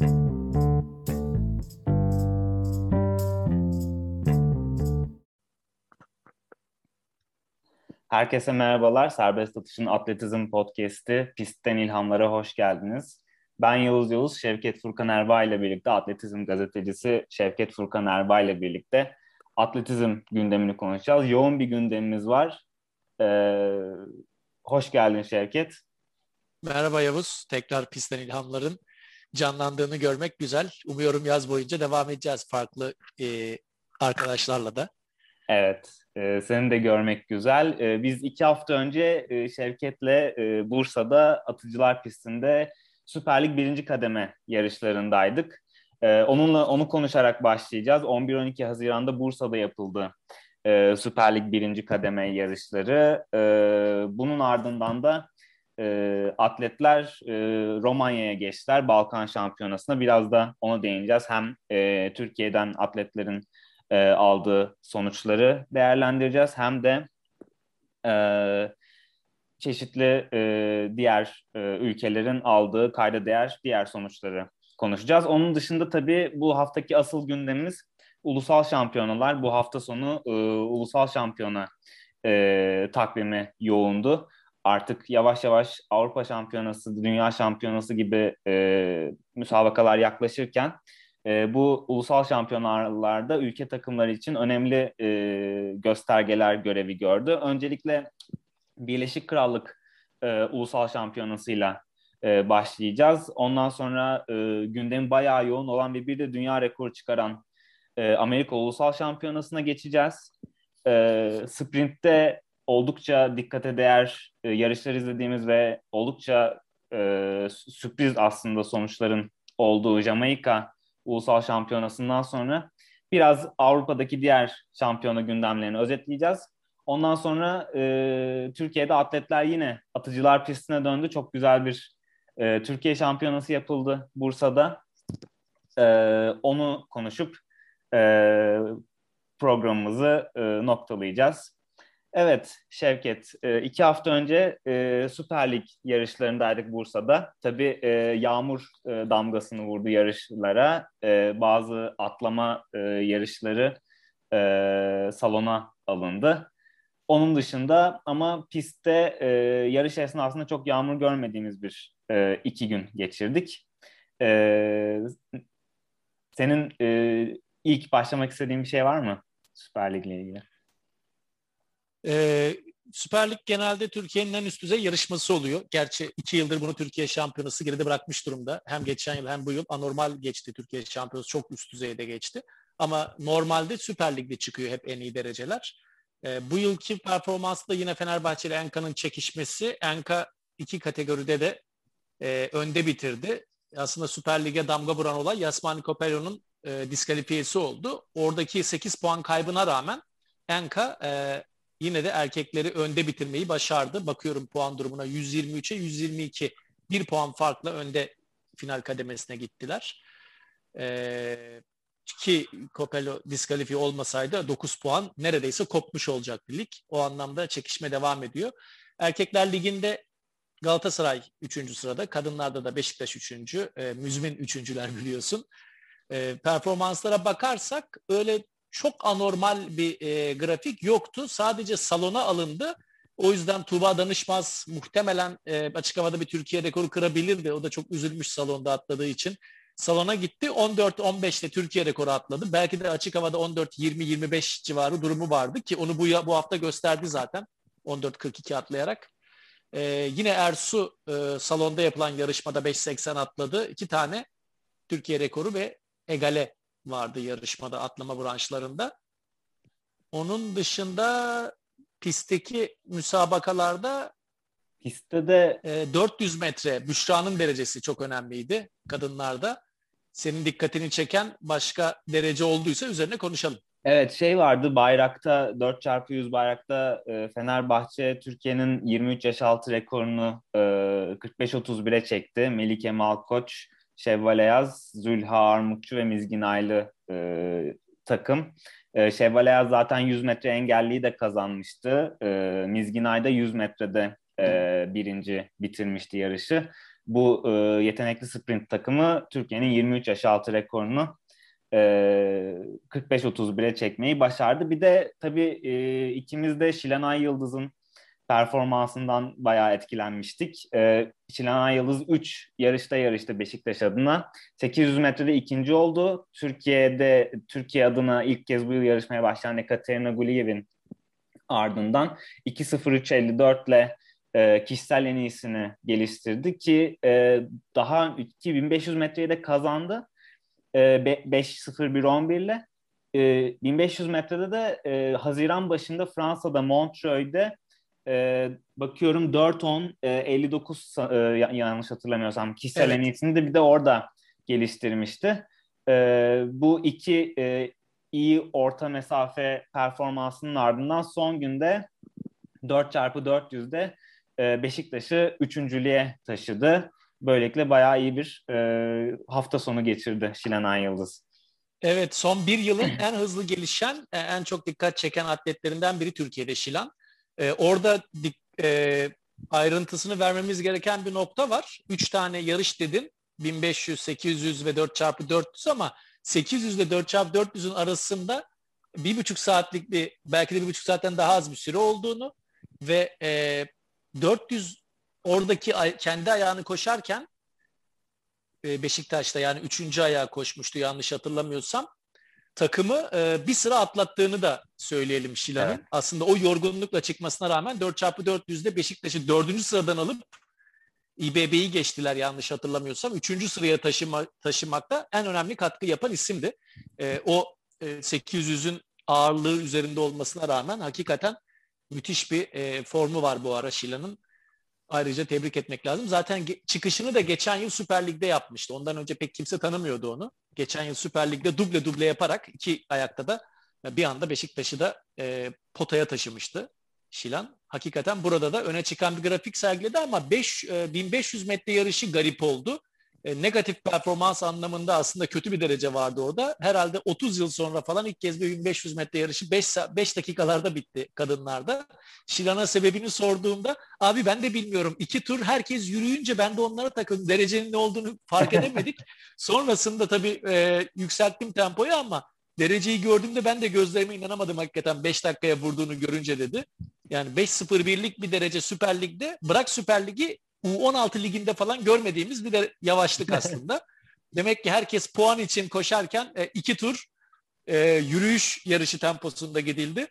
Herkese merhabalar. Serbest Atış'ın Atletizm Podcast'i Pistten İlhamlara hoş geldiniz. Ben Yavuz Yavuz, Şevket Furkan Erbay ile birlikte atletizm gazetecisi Şevket Furkan Erbay ile birlikte atletizm gündemini konuşacağız. Yoğun bir gündemimiz var. Ee, hoş geldin Şevket. Merhaba Yavuz. Tekrar Pistten İlhamların canlandığını görmek güzel. Umuyorum yaz boyunca devam edeceğiz farklı e, arkadaşlarla da. Evet, e, seni de görmek güzel. E, biz iki hafta önce e, Şevket'le e, Bursa'da Atıcılar Pisti'nde Süper Lig birinci kademe yarışlarındaydık. E, onunla onu konuşarak başlayacağız. 11-12 Haziran'da Bursa'da yapıldı e, Süper Lig birinci kademe yarışları. E, bunun ardından da e, atletler e, Romanya'ya geçtiler Balkan Şampiyonası'na. Biraz da ona değineceğiz. Hem e, Türkiye'den atletlerin e, aldığı sonuçları değerlendireceğiz. Hem de e, çeşitli e, diğer e, ülkelerin aldığı kayda değer diğer sonuçları konuşacağız. Onun dışında tabii bu haftaki asıl gündemimiz ulusal şampiyonalar. Bu hafta sonu e, ulusal şampiyona e, takvimi yoğundu. Artık yavaş yavaş Avrupa Şampiyonası, Dünya Şampiyonası gibi e, müsabakalar yaklaşırken e, bu ulusal şampiyonalarda ülke takımları için önemli e, göstergeler görevi gördü. Öncelikle Birleşik Krallık e, ulusal şampiyonasıyla e, başlayacağız. Ondan sonra e, gündemi bayağı yoğun olan ve bir de dünya rekoru çıkaran e, Amerika ulusal şampiyonasına geçeceğiz. E, sprintte oldukça dikkate değer e, yarışlar izlediğimiz ve oldukça e, sürpriz aslında sonuçların olduğu Jamaika ulusal şampiyonasından sonra biraz Avrupa'daki diğer şampiyona gündemlerini özetleyeceğiz. Ondan sonra e, Türkiye'de atletler yine atıcılar pistine döndü. Çok güzel bir e, Türkiye şampiyonası yapıldı Bursa'da. E, onu konuşup e, programımızı e, noktalayacağız. Evet Şevket, e, iki hafta önce e, Süper Lig yarışlarındaydık Bursa'da. Tabii e, yağmur damgasını vurdu yarışlara. Bazı atlama yarışları salona alındı. Onun dışında ama pistte yarış esnasında çok yağmur görmediğimiz bir iki gün geçirdik. Senin ilk başlamak istediğin bir şey var mı Süper Lig ile ilgili? Ee, Süper Lig genelde Türkiye'nin en üst düzey yarışması oluyor. Gerçi iki yıldır bunu Türkiye şampiyonası geride bırakmış durumda. Hem geçen yıl hem bu yıl anormal geçti Türkiye şampiyonası. Çok üst düzeyde geçti. Ama normalde Süper Lig'de çıkıyor hep en iyi dereceler. Ee, bu yılki performansta yine Fenerbahçe ile Enka'nın çekişmesi. Enka iki kategoride de e, önde bitirdi. Aslında Süper Lig'e damga vuran olay Yasmani Kopelyo'nun e, diskalifiyesi oldu. Oradaki 8 puan kaybına rağmen Enka e, yine de erkekleri önde bitirmeyi başardı. Bakıyorum puan durumuna 123'e 122 bir puan farkla önde final kademesine gittiler. Ee, ki Copello diskalifiye olmasaydı 9 puan neredeyse kopmuş olacaktı lig. O anlamda çekişme devam ediyor. Erkekler Ligi'nde Galatasaray 3. sırada, kadınlarda da Beşiktaş 3. E, müzmin 3.ler biliyorsun. E, performanslara bakarsak öyle çok anormal bir e, grafik yoktu. Sadece salona alındı. O yüzden Tuğba Danışmaz muhtemelen e, açık havada bir Türkiye rekoru kırabilirdi. O da çok üzülmüş salonda atladığı için. Salona gitti 14-15'te Türkiye rekoru atladı. Belki de açık havada 14-20-25 civarı durumu vardı ki onu bu, bu hafta gösterdi zaten 14-42 atlayarak. Ee, yine Ersu e, salonda yapılan yarışmada 5.80 atladı. İki tane Türkiye rekoru ve egale vardı yarışmada atlama branşlarında. Onun dışında pistteki müsabakalarda pistte de e, 400 metre Büşra'nın derecesi çok önemliydi kadınlarda. Senin dikkatini çeken başka derece olduysa üzerine konuşalım. Evet şey vardı bayrakta 4x100 bayrakta e, Fenerbahçe Türkiye'nin 23 yaş altı rekorunu e, 45-31'e çekti. Melike Malkoç Şevval Eyaz, Zülha Armutçu ve Mizgin Aylı e, takım. E, Şevval Eyaz zaten 100 metre engelliyi de kazanmıştı. E, Mizgin Ay da 100 metrede e, birinci bitirmişti yarışı. bu e, yetenekli sprint takımı Türkiye'nin 23 yaş altı rekorunu e, 45-31'e çekmeyi başardı. Bir de tabii e, ikimiz de Şilenay Yıldız'ın performansından bayağı etkilenmiştik. E, Şilenay Yıldız 3 yarışta yarıştı Beşiktaş adına. 800 metrede ikinci oldu. Türkiye'de Türkiye adına ilk kez bu yıl yarışmaya başlayan Ekaterina Guliyev'in ardından 2.03.54 ile e, kişisel en iyisini geliştirdi ki e, daha 2500 metreyi de kazandı. E, 5.01.11 ile. E, 1500 metrede de e, Haziran başında Fransa'da Montreux'de e, bakıyorum 4.10 e, 59 e, yanlış hatırlamıyorsam kişisel evet. en de bir de orada geliştirmişti. E, bu iki e, iyi orta mesafe performansının ardından son günde 4x400'de e, Beşiktaş'ı üçüncülüğe taşıdı. Böylelikle bayağı iyi bir e, hafta sonu geçirdi Şilenan Yıldız. Evet son bir yılın en hızlı gelişen, e, en çok dikkat çeken atletlerinden biri Türkiye'de Şilan. Ee, orada e, ayrıntısını vermemiz gereken bir nokta var. Üç tane yarış dedin. 1500, 800 ve 4x400 ama 800 ile 4x400'ün arasında bir buçuk saatlik bir belki de bir buçuk saatten daha az bir süre olduğunu ve e, 400 oradaki kendi ayağını koşarken e, Beşiktaş'ta yani üçüncü ayağı koşmuştu yanlış hatırlamıyorsam takımı e, bir sıra atlattığını da söyleyelim Şilan'ın. Evet. Aslında o yorgunlukla çıkmasına rağmen 4x400'de Beşiktaş'ı dördüncü sıradan alıp İBB'yi geçtiler yanlış hatırlamıyorsam. Üçüncü sıraya taşıma, taşımakta en önemli katkı yapan isimdi. E, o e, 800'ün ağırlığı üzerinde olmasına rağmen hakikaten müthiş bir e, formu var bu ara Şila'nın. Ayrıca tebrik etmek lazım. Zaten çıkışını da geçen yıl Süper Lig'de yapmıştı. Ondan önce pek kimse tanımıyordu onu. Geçen yıl Süper Lig'de duble duble yaparak iki ayakta da bir anda Beşiktaş'ı da e, potaya taşımıştı. Şilan. Hakikaten burada da öne çıkan bir grafik sergiledi ama 5, 1500 e, metre yarışı garip oldu. E, negatif performans anlamında aslında kötü bir derece vardı orada. Herhalde 30 yıl sonra falan ilk kez bir 1500 metre yarışı 5, 5 dakikalarda bitti kadınlarda. Şilan'a sebebini sorduğumda abi ben de bilmiyorum. iki tur herkes yürüyünce ben de onlara takıldım. Derecenin ne olduğunu fark edemedik. Sonrasında tabii e, yükselttim tempoyu ama dereceyi gördüğümde ben de gözlerime inanamadım hakikaten 5 dakikaya vurduğunu görünce dedi. Yani 5-0-1'lik bir derece Süper Lig'de bırak Süper Lig'i U16 liginde falan görmediğimiz bir de yavaşlık aslında. Demek ki herkes puan için koşarken e, iki tur e, yürüyüş yarışı temposunda gidildi.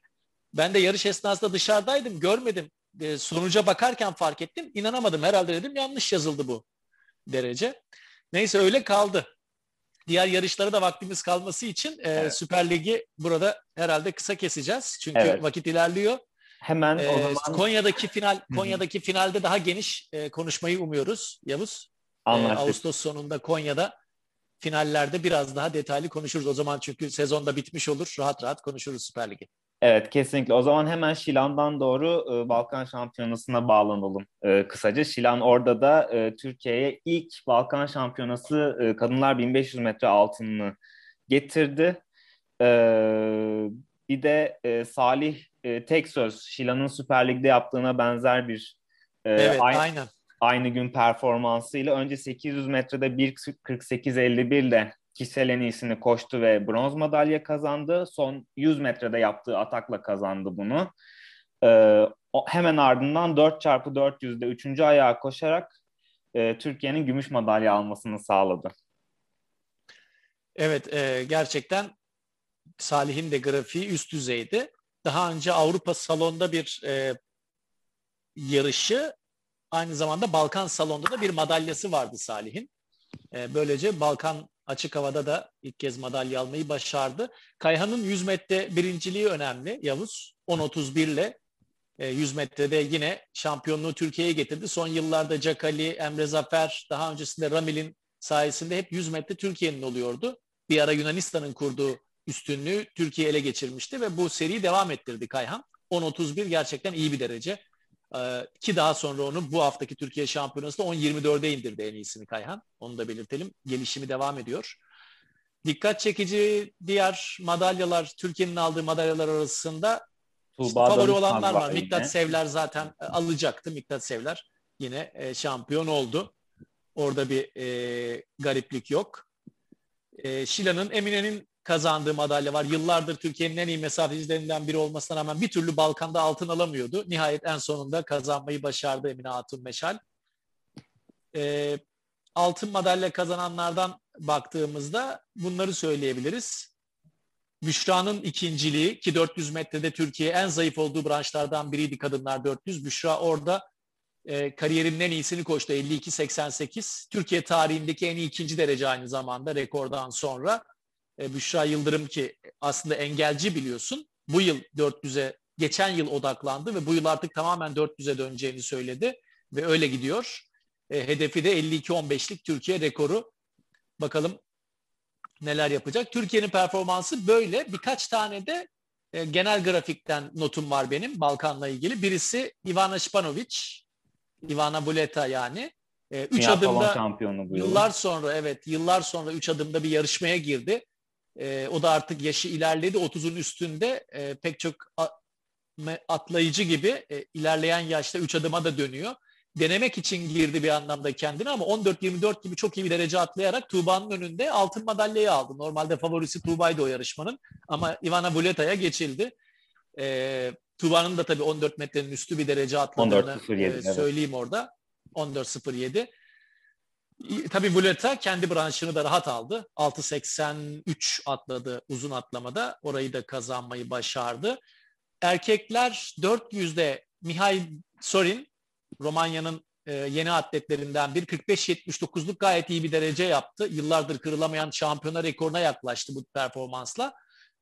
Ben de yarış esnasında dışarıdaydım, görmedim. E, sonuca bakarken fark ettim. İnanamadım herhalde dedim yanlış yazıldı bu derece. Neyse öyle kaldı. Diğer yarışlara da vaktimiz kalması için e, evet. Süper Lig'i burada herhalde kısa keseceğiz. Çünkü evet. vakit ilerliyor. Hemen ee, o zaman Konya'daki final Konya'daki finalde daha geniş e, konuşmayı umuyoruz Yavuz. E, Ağustos sonunda Konya'da finallerde biraz daha detaylı konuşuruz. O zaman çünkü sezonda bitmiş olur. Rahat rahat konuşuruz Süper Lig'i. Evet kesinlikle. O zaman hemen Şilan'dan doğru e, Balkan Şampiyonası'na bağlanalım e, kısaca. Şilan orada da e, Türkiye'ye ilk Balkan Şampiyonası e, kadınlar 1500 metre altınını getirdi. E, bir de e, Salih e, tek söz Şilan'ın Süper Lig'de yaptığına benzer bir e, evet, aynı, aynen. aynı gün performansıyla önce 800 metrede 1.48.51 ile kişisel en iyisini koştu ve bronz madalya kazandı. Son 100 metrede yaptığı atakla kazandı bunu. E, hemen ardından 4x400'de 3. ayağa koşarak e, Türkiye'nin gümüş madalya almasını sağladı. Evet e, gerçekten Salih'in de grafiği üst düzeydi daha önce Avrupa salonda bir e, yarışı aynı zamanda Balkan salonda da bir madalyası vardı Salih'in. E, böylece Balkan açık havada da ilk kez madalya almayı başardı. Kayhan'ın 100 metre birinciliği önemli Yavuz. 10.31 ile e, 100 metrede yine şampiyonluğu Türkiye'ye getirdi. Son yıllarda Cakali, Emre Zafer, daha öncesinde Ramil'in sayesinde hep 100 metre Türkiye'nin oluyordu. Bir ara Yunanistan'ın kurduğu üstünlüğü Türkiye ele geçirmişti ve bu seriyi devam ettirdi Kayhan. 10.31 gerçekten iyi bir derece. Ee, ki daha sonra onu bu haftaki Türkiye Şampiyonası'nda 10.24'e indirdi en iyisini Kayhan. Onu da belirtelim. Gelişimi devam ediyor. Dikkat çekici diğer madalyalar, Türkiye'nin aldığı madalyalar arasında işte favori olanlar var. Miktat Sevler zaten e, alacaktı. Miktat Sevler yine e, şampiyon oldu. Orada bir e, gariplik yok. E, Şila'nın Emine'nin kazandığı madalya var. Yıllardır Türkiye'nin en iyi mesafecilerinden biri olmasına rağmen bir türlü Balkan'da altın alamıyordu. Nihayet en sonunda kazanmayı başardı Emine Hatun Meşal. E, altın madalya kazananlardan baktığımızda bunları söyleyebiliriz. Büşra'nın ikinciliği ki 400 metrede Türkiye en zayıf olduğu branşlardan biriydi kadınlar 400. Büşra orada e, kariyerinin en iyisini koştu 52-88. Türkiye tarihindeki en iyi ikinci derece aynı zamanda rekordan sonra. E, Büşra Yıldırım ki aslında engelci biliyorsun. Bu yıl 400'e geçen yıl odaklandı ve bu yıl artık tamamen 400'e döneceğini söyledi ve öyle gidiyor. E, hedefi de 52-15'lik Türkiye rekoru. Bakalım neler yapacak. Türkiye'nin performansı böyle. Birkaç tane de e, genel grafikten notum var benim Balkan'la ilgili. Birisi Ivana Španović, Ivana Buleta yani. E, üç Dünya adımda şampiyonu bu yıl. yıllar sonra evet yıllar sonra üç adımda bir yarışmaya girdi. E, o da artık yaşı ilerledi. 30'un üstünde e, pek çok atlayıcı gibi e, ilerleyen yaşta üç adıma da dönüyor. Denemek için girdi bir anlamda kendini ama 14-24 gibi çok iyi bir derece atlayarak Tuğba'nın önünde altın madalyayı aldı. Normalde favorisi Tuğba'ydı o yarışmanın ama Ivana Buleta'ya geçildi. E, Tuğba'nın da tabii 14 metrenin üstü bir derece atladığını 14.07, e, evet. söyleyeyim orada. 14.07. Tabii Buleta kendi branşını da rahat aldı. 6.83 atladı uzun atlamada. Orayı da kazanmayı başardı. Erkekler 400'de Mihail Sorin, Romanya'nın e, yeni atletlerinden bir 45-79'luk gayet iyi bir derece yaptı. Yıllardır kırılamayan şampiyona rekoruna yaklaştı bu performansla.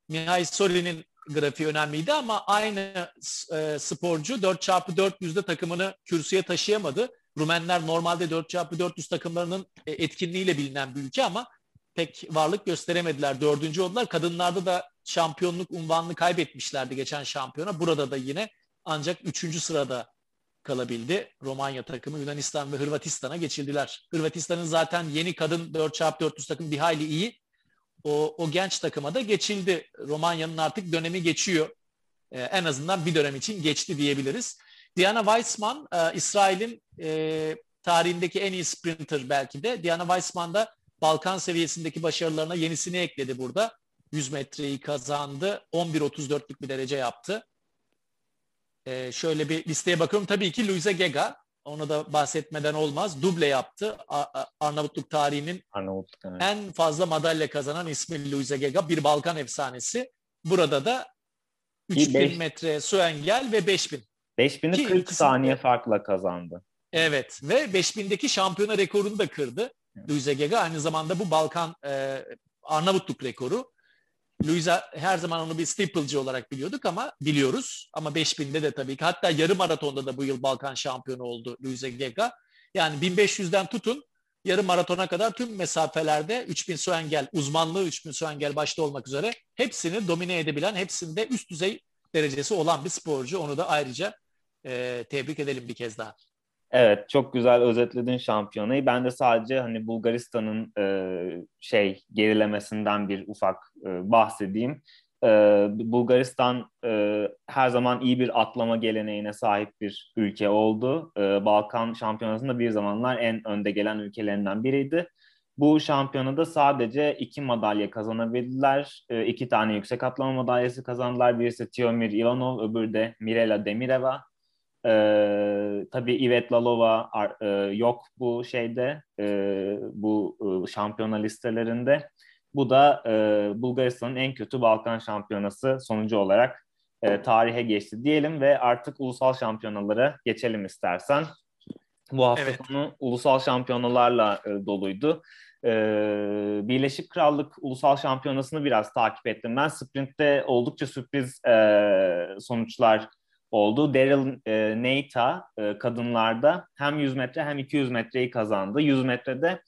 Mihail Sorin'in grafiği önemliydi ama aynı e, sporcu 4x400'de takımını kürsüye taşıyamadı. Rumenler normalde 4x400 takımlarının e, etkinliğiyle bilinen bir ülke ama pek varlık gösteremediler. Dördüncü oldular. Kadınlarda da şampiyonluk unvanını kaybetmişlerdi geçen şampiyona. Burada da yine ancak üçüncü sırada kalabildi. Romanya takımı Yunanistan ve Hırvatistan'a geçildiler. Hırvatistan'ın zaten yeni kadın 4x400 takımı bir hayli iyi. O, o genç takıma da geçildi. Romanya'nın artık dönemi geçiyor. Ee, en azından bir dönem için geçti diyebiliriz. Diana Weissman, e, İsrail'in e, tarihindeki en iyi sprinter belki de. Diana Weissman da Balkan seviyesindeki başarılarına yenisini ekledi burada. 100 metreyi kazandı. 11.34'lük bir derece yaptı. E, şöyle bir listeye bakıyorum. Tabii ki Luisa Gega. Onu da bahsetmeden olmaz. Duble yaptı. Arnavutluk tarihinin Arnavutluk. evet. en fazla madalya kazanan ismi Luisa Gega. Bir Balkan efsanesi. Burada da İyi, 3000 beş- metre su engel ve 5000. 5000'i Ki 40 ikisinde- saniye farkla kazandı. Evet ve 5000'deki şampiyona rekorunu da kırdı. Luisa Gega aynı zamanda bu Balkan e, Arnavutluk rekoru. Luisa her zaman onu bir steeple'cı olarak biliyorduk ama biliyoruz. Ama 5000'de de tabii ki hatta yarım maratonda da bu yıl Balkan şampiyonu oldu Luisa Gega. Yani 1500'den tutun yarım maratona kadar tüm mesafelerde 3000 su engel uzmanlığı 3000 su engel başta olmak üzere hepsini domine edebilen, hepsinde üst düzey derecesi olan bir sporcu. Onu da ayrıca e, tebrik edelim bir kez daha. Evet, çok güzel özetledin şampiyonayı. Ben de sadece hani Bulgaristan'ın e, şey gerilemesinden bir ufak e, bahsedeyim. E, Bulgaristan e, her zaman iyi bir atlama geleneğine sahip bir ülke oldu. E, Balkan şampiyonasında bir zamanlar en önde gelen ülkelerinden biriydi. Bu şampiyonada sadece iki madalya kazanabildiler. E, iki tane yüksek atlama madalyası kazandılar. Birisi Tiomir Ivanov, öbürü de Mirela Demireva. Ee, tabii Ivet Lalova e, yok bu şeyde, e, bu e, şampiyona listelerinde. Bu da e, Bulgaristan'ın en kötü Balkan şampiyonası sonucu olarak e, tarihe geçti diyelim ve artık ulusal şampiyonalara geçelim istersen. Bu hafta Evet. sonu ulusal şampiyonalarla e, doluydu. E, Birleşik Krallık Ulusal Şampiyonası'nı biraz takip ettim ben. Sprint'te oldukça sürpriz e, sonuçlar oldu. Daryl e, Neita e, kadınlarda hem 100 metre hem 200 metreyi kazandı. 100 metrede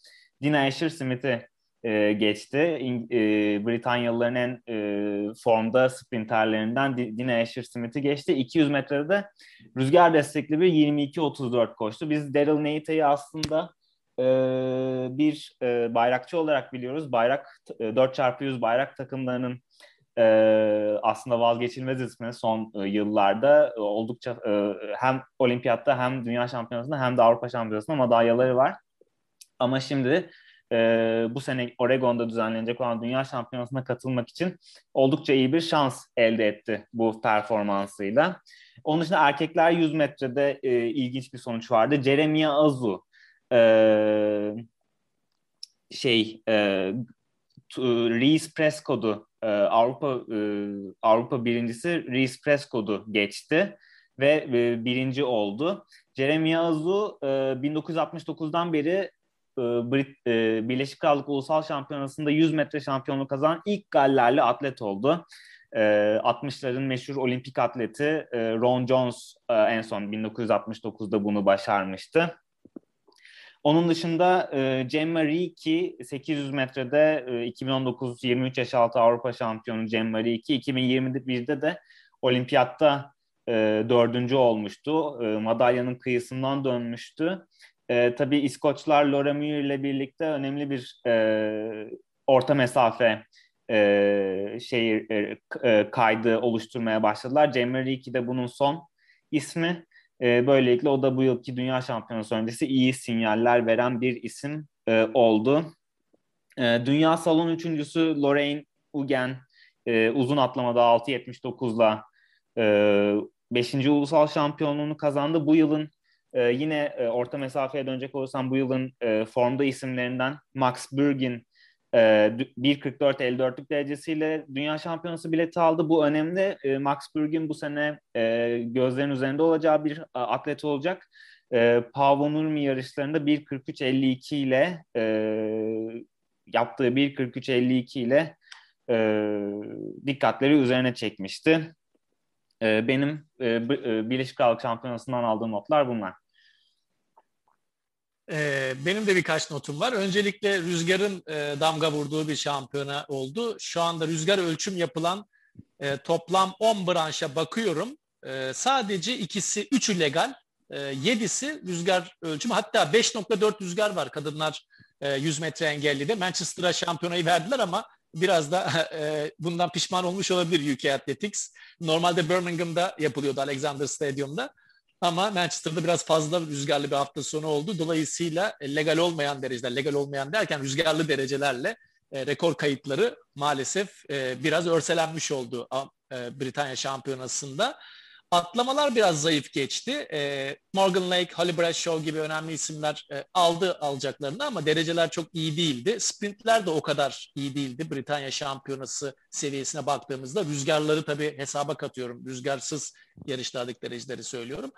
Dina Asher Smith'i e, geçti. İng- e, Britanyalıların en e, formda sprinterlerinden Di- Dina Asher Smith'i geçti. 200 metrede de rüzgar destekli bir 22-34 koştu. Biz Daryl Neita'yı aslında e, bir e, bayrakçı olarak biliyoruz. Bayrak e, 4x100 bayrak takımlarının e, aslında vazgeçilmez ismi son e, yıllarda e, oldukça e, hem olimpiyatta hem dünya şampiyonasında hem de Avrupa şampiyonasında madalyaları var. Ama şimdi e, bu sene Oregon'da düzenlenecek olan Dünya Şampiyonası'na katılmak için oldukça iyi bir şans elde etti bu performansıyla. Onun dışında erkekler 100 metrede e, ilginç bir sonuç vardı. Jeremiah Azu e, şey e, Reese Prescott'u e, Avrupa e, Avrupa birincisi Reese Prescott'u geçti ve e, birinci oldu. Jeremy Azu e, 1969'dan beri e, Brit, e, Birleşik Krallık Ulusal Şampiyonası'nda 100 metre şampiyonluğu kazanan ilk Gallerli atlet oldu. E, 60'ların meşhur olimpik atleti e, Ron Jones e, en son 1969'da bunu başarmıştı. Onun dışında e, Cem ki 800 metrede e, 2019 23 yaş altı Avrupa şampiyonu Cem ki 2021'de de olimpiyatta e, dördüncü olmuştu. E, madalyanın kıyısından dönmüştü. E, tabii İskoçlar Laura Muir ile birlikte önemli bir e, orta mesafe e, şey e, kaydı oluşturmaya başladılar. Cem Riki de bunun son ismi. E, böylelikle o da bu yılki Dünya Şampiyonası öncesi iyi sinyaller veren bir isim e, oldu. E, Dünya salon üçüncüsü Lorraine Ugen e, uzun atlamada 6.79'la e, 5. ulusal şampiyonluğunu kazandı. Bu yılın e, yine e, orta mesafeye dönecek olursam bu yılın e, formda isimlerinden Max Burgin e, 1.44-54'lük derecesiyle dünya şampiyonası bileti aldı. Bu önemli. E, Max Burgin bu sene e, gözlerin üzerinde olacağı bir atlet olacak. E, Paavo Nurmi yarışlarında 1.43-52 ile e, yaptığı 1.43-52 ile e, dikkatleri üzerine çekmişti. E, benim e, Birleşik Krallık Şampiyonası'ndan aldığım notlar bunlar. Ee, benim de birkaç notum var. Öncelikle rüzgarın e, damga vurduğu bir şampiyona oldu. Şu anda rüzgar ölçüm yapılan e, toplam 10 branşa bakıyorum. E, sadece ikisi, üçü legal, e, yedisi rüzgar ölçümü. Hatta 5.4 rüzgar var kadınlar e, 100 metre engelli de. Manchester'a şampiyonayı verdiler ama biraz da e, bundan pişman olmuş olabilir UK Athletics. Normalde Birmingham'da yapılıyordu Alexander Stadium'da. Ama Manchester'da biraz fazla rüzgarlı bir hafta sonu oldu. Dolayısıyla e, legal olmayan dereceler, legal olmayan derken rüzgarlı derecelerle e, rekor kayıtları maalesef e, biraz örselenmiş oldu e, Britanya Şampiyonası'nda. Atlamalar biraz zayıf geçti. E, Morgan Lake, Holly Bradshaw gibi önemli isimler e, aldı alacaklarını ama dereceler çok iyi değildi. Sprintler de o kadar iyi değildi. Britanya şampiyonası seviyesine baktığımızda rüzgarları tabii hesaba katıyorum. Rüzgarsız yarışlardaki dereceleri söylüyorum.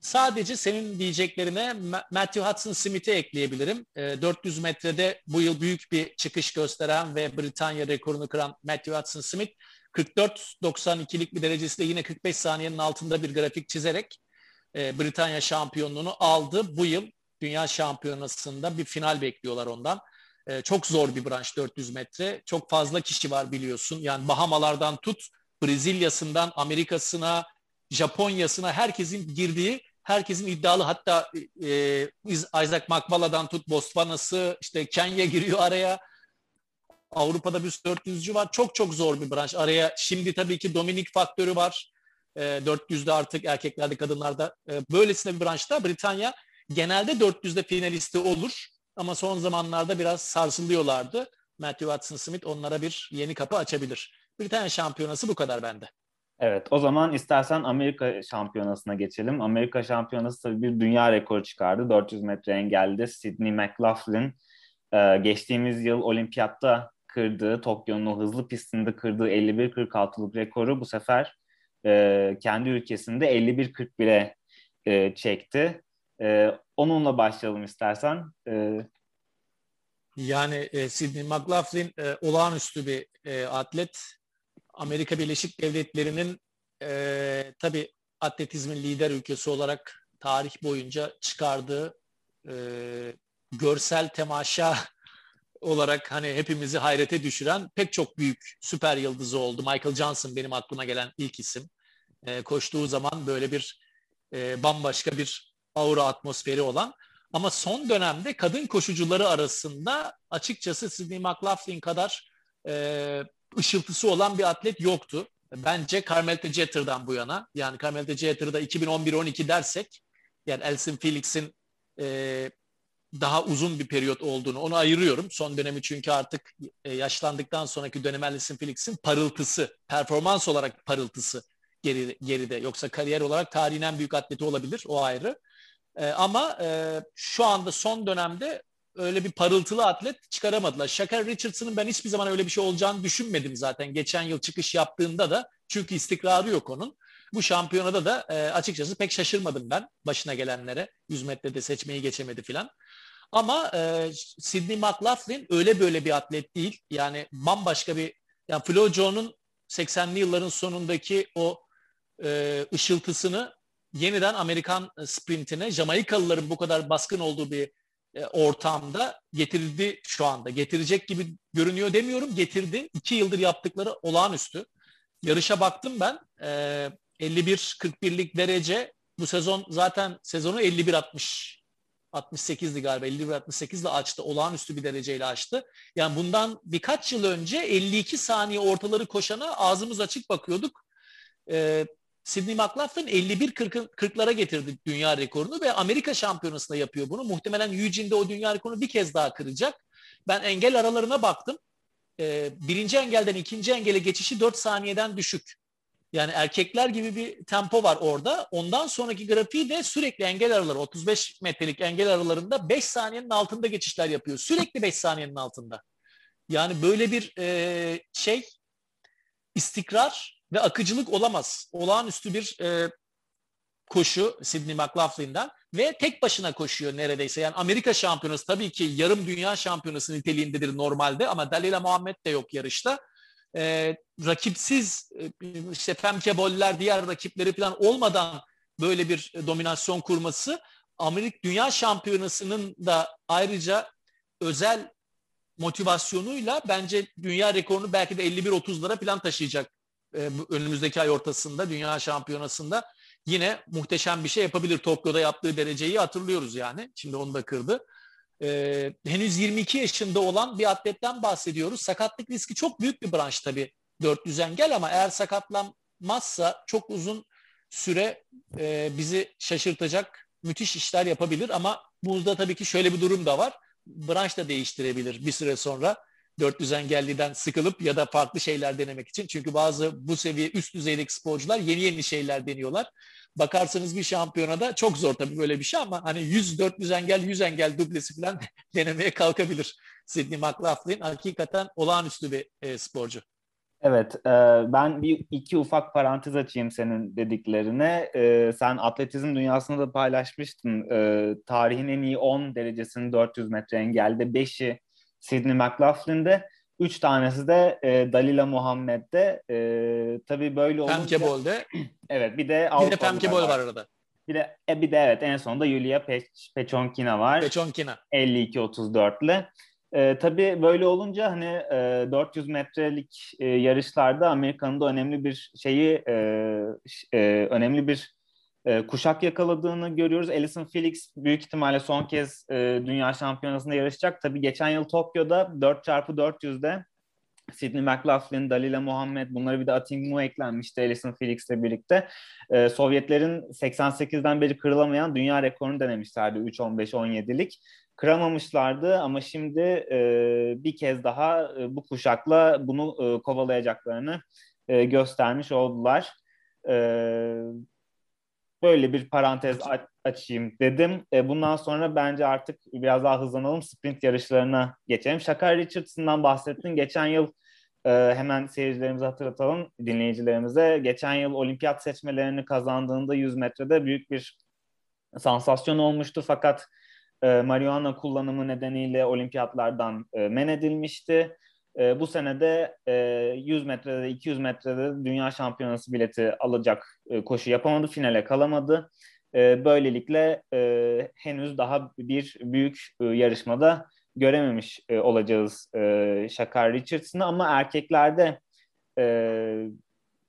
Sadece senin diyeceklerine Matthew Hudson Smith'i ekleyebilirim. 400 metrede bu yıl büyük bir çıkış gösteren ve Britanya rekorunu kıran Matthew Hudson Smith 44-92'lik bir derecesi de yine 45 saniyenin altında bir grafik çizerek e, Britanya şampiyonluğunu aldı. Bu yıl Dünya Şampiyonası'nda bir final bekliyorlar ondan. E, çok zor bir branş 400 metre. Çok fazla kişi var biliyorsun. Yani Bahamalardan tut, Brezilya'sından Amerika'sına, Japonya'sına herkesin girdiği, herkesin iddialı hatta e, Isaac Makbala'dan tut Botswana'sı, işte Kenya giriyor araya Avrupa'da bir 400'cü var. Çok çok zor bir branş. Araya şimdi tabii ki Dominik faktörü var. E, ee, 400'de artık erkeklerde kadınlarda e, böylesine bir branşta Britanya genelde 400'de finalisti olur. Ama son zamanlarda biraz sarsılıyorlardı. Matthew Watson Smith onlara bir yeni kapı açabilir. Britanya şampiyonası bu kadar bende. Evet o zaman istersen Amerika şampiyonasına geçelim. Amerika şampiyonası tabii bir dünya rekoru çıkardı. 400 metre engelde Sydney McLaughlin e, geçtiğimiz yıl olimpiyatta kırdığı, Tokyo'nun o hızlı pistinde kırdığı 51-46'lık rekoru bu sefer e, kendi ülkesinde 51-41'e e, çekti. E, onunla başlayalım istersen. E, yani e, Sidney McLaughlin e, olağanüstü bir e, atlet. Amerika Birleşik Devletleri'nin e, tabii atletizmin lider ülkesi olarak tarih boyunca çıkardığı e, görsel temaşa olarak hani hepimizi hayrete düşüren pek çok büyük süper yıldızı oldu. Michael Johnson benim aklıma gelen ilk isim. E, koştuğu zaman böyle bir e, bambaşka bir aura atmosferi olan. Ama son dönemde kadın koşucuları arasında açıkçası Sidney McLaughlin kadar e, ışıltısı olan bir atlet yoktu. Bence Carmelita Jetter'dan bu yana. Yani Carmelita Jetter'da 2011-12 dersek yani Elsin Felix'in e, daha uzun bir periyot olduğunu onu ayırıyorum. Son dönemi çünkü artık e, yaşlandıktan sonraki dönem Alison Felix'in parıltısı, performans olarak parıltısı geri, geride. Yoksa kariyer olarak tarihin en büyük atleti olabilir o ayrı. E, ama e, şu anda son dönemde öyle bir parıltılı atlet çıkaramadılar. Shakar Richardson'ın ben hiçbir zaman öyle bir şey olacağını düşünmedim zaten. Geçen yıl çıkış yaptığında da çünkü istikrarı yok onun. Bu şampiyonada da e, açıkçası pek şaşırmadım ben başına gelenlere. 100 metrede seçmeyi geçemedi filan. Ama e, Sidney McLaughlin öyle böyle bir atlet değil. Yani bambaşka bir yani Flo Joe'nun 80'li yılların sonundaki o e, ışıltısını yeniden Amerikan sprintine Jamaikalıların bu kadar baskın olduğu bir e, ortamda getirdi şu anda. Getirecek gibi görünüyor demiyorum. Getirdi. İki yıldır yaptıkları olağanüstü. Yarışa baktım ben. E, 51-41'lik derece bu sezon zaten sezonu 51-60 68'di galiba 51-68 ile açtı. Olağanüstü bir dereceyle açtı. Yani bundan birkaç yıl önce 52 saniye ortaları koşana ağzımız açık bakıyorduk. Ee, Sidney McLaughlin 51-40'lara getirdi dünya rekorunu ve Amerika şampiyonasında yapıyor bunu. Muhtemelen Eugene'de o dünya rekorunu bir kez daha kıracak. Ben engel aralarına baktım. Ee, birinci engelden ikinci engele geçişi 4 saniyeden düşük. Yani erkekler gibi bir tempo var orada. Ondan sonraki grafiği de sürekli engel araları 35 metrelik engel aralarında 5 saniyenin altında geçişler yapıyor. Sürekli 5 saniyenin altında. Yani böyle bir e, şey istikrar ve akıcılık olamaz. Olağanüstü bir e, koşu Sidney McLaughlin'den ve tek başına koşuyor neredeyse. Yani Amerika şampiyonası tabii ki yarım dünya şampiyonası niteliğindedir normalde ama Dalila Muhammed de yok yarışta e, rakipsiz e, işte Femke Boller diğer rakipleri falan olmadan böyle bir dominasyon kurması Amerika Dünya Şampiyonası'nın da ayrıca özel motivasyonuyla bence dünya rekorunu belki de 51-30'lara falan taşıyacak e, önümüzdeki ay ortasında Dünya Şampiyonası'nda yine muhteşem bir şey yapabilir. Tokyo'da yaptığı dereceyi hatırlıyoruz yani. Şimdi onu da kırdı e, henüz 22 yaşında olan bir atletten bahsediyoruz. Sakatlık riski çok büyük bir branş tabii 400 engel ama eğer sakatlanmazsa çok uzun süre e, bizi şaşırtacak müthiş işler yapabilir ama burada tabii ki şöyle bir durum da var. Branş da değiştirebilir bir süre sonra 400 engelliden sıkılıp ya da farklı şeyler denemek için. Çünkü bazı bu seviye üst düzeydeki sporcular yeni yeni şeyler deniyorlar bakarsanız bir şampiyonada çok zor tabii böyle bir şey ama hani 100-400 engel 100 engel dublesi falan denemeye kalkabilir. Sidney McLaughlin hakikaten olağanüstü bir e, sporcu. Evet, e, ben bir iki ufak parantez açayım senin dediklerine. E, sen atletizm dünyasında da paylaşmıştın. E, tarihin en iyi 10 derecesini 400 metre engelde 5'i Sidney McLaughlin'de. Üç tanesi de e, Dalila Muhammed'de. E, tabii böyle olunca... Femke Bol'de. evet bir de Bir de Femke Bol var arada. Bir de, e, bir de evet en sonunda Yulia Pe Pechonkina var. Pechonkina. 52-34 ile. E, tabii böyle olunca hani e, 400 metrelik e, yarışlarda Amerika'nın da önemli bir şeyi e, e, önemli bir e, kuşak yakaladığını görüyoruz. Alison Felix büyük ihtimalle son kez e, dünya şampiyonasında yarışacak. Tabii geçen yıl Tokyo'da 4x400'de Sidney McLaughlin, Dalila Muhammed bunları bir de Ating Mu eklenmişti Alison Felix'le birlikte. Ee, Sovyetlerin 88'den beri kırılamayan dünya rekorunu denemişlerdi 3-15-17'lik. Kıramamışlardı ama şimdi e, bir kez daha e, bu kuşakla bunu e, kovalayacaklarını e, göstermiş oldular. E, böyle bir parantez açayım dedim. E, bundan sonra bence artık biraz daha hızlanalım. Sprint yarışlarına geçelim. Shakar Richardson'dan bahsettin. Geçen yıl e, hemen seyircilerimize hatırlatalım, dinleyicilerimize. Geçen yıl olimpiyat seçmelerini kazandığında 100 metrede büyük bir sansasyon olmuştu. Fakat e, marihuana kullanımı nedeniyle olimpiyatlardan e, men edilmişti. E, bu senede e, 100 metrede, 200 metrede dünya şampiyonası bileti alacak e, koşu yapamadı, finale kalamadı. E, böylelikle e, henüz daha bir büyük e, yarışmada görememiş e, olacağız e, Shakar Richardson'ı ama erkeklerde e,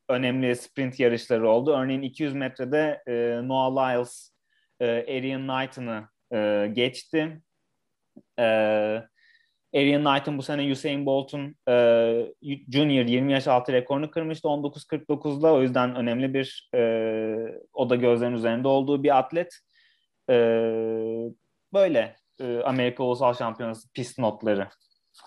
önemli sprint yarışları oldu. Örneğin 200 metrede e, Noah Lyles e, Arian Knighton'ı e, geçti. E, Arian Knight'ın bu sene Usain Bolt'un e, Junior 20 yaş altı rekorunu kırmıştı 19.49'da. O yüzden önemli bir e, o da gözlerin üzerinde olduğu bir atlet. E, böyle e, Amerika Ulusal Şampiyonası pist notları?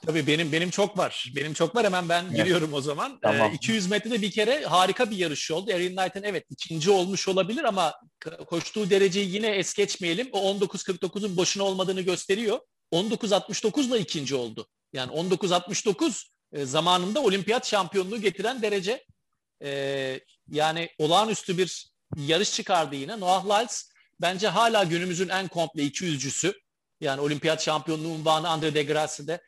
Tabii benim benim çok var. Benim çok var. Hemen ben evet. giriyorum o zaman. Tamam. Ee, 200 metrede bir kere harika bir yarış oldu. Erin Knight'ın evet ikinci olmuş olabilir ama koştuğu dereceyi yine es geçmeyelim. O 19.49'un boşuna olmadığını gösteriyor. 19.69 ile ikinci oldu. Yani 19.69 e, zamanında olimpiyat şampiyonluğu getiren derece. E, yani olağanüstü bir yarış çıkardı yine. Noah Lyles bence hala günümüzün en komple 200'cüsü. Yani olimpiyat şampiyonluğu unvanı Andre de Grasse'de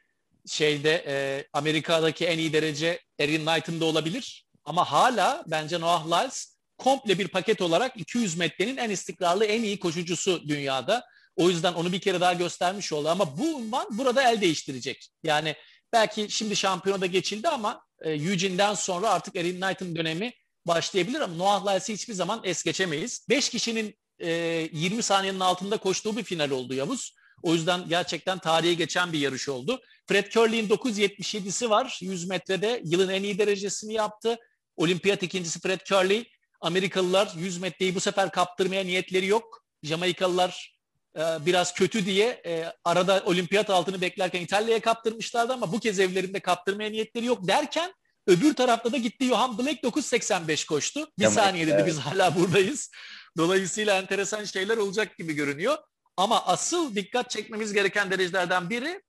şeyde e, Amerika'daki en iyi derece Erin Knight'ın da olabilir. Ama hala bence Noah Lyles komple bir paket olarak 200 metrenin en istikrarlı, en iyi koşucusu dünyada. O yüzden onu bir kere daha göstermiş oldu. Ama bu unvan burada el değiştirecek. Yani belki şimdi şampiyonada geçildi ama e, Eugene'den sonra artık Erin Knight'ın dönemi başlayabilir ama Noah Lyles'i hiçbir zaman es geçemeyiz. 5 kişinin e, 20 saniyenin altında koştuğu bir final oldu Yavuz. O yüzden gerçekten tarihe geçen bir yarış oldu. Fred Curley'in 9.77'si var. 100 metrede yılın en iyi derecesini yaptı. Olimpiyat ikincisi Fred Curley. Amerikalılar 100 metreyi bu sefer kaptırmaya niyetleri yok. Jamaikalılar biraz kötü diye e, arada olimpiyat altını beklerken İtalya'ya kaptırmışlardı ama bu kez evlerinde kaptırmaya niyetleri yok derken öbür tarafta da gitti Johan Blake 9.85 koştu. Bir Jamaika, saniye dedi evet. biz hala buradayız. Dolayısıyla enteresan şeyler olacak gibi görünüyor. Ama asıl dikkat çekmemiz gereken derecelerden biri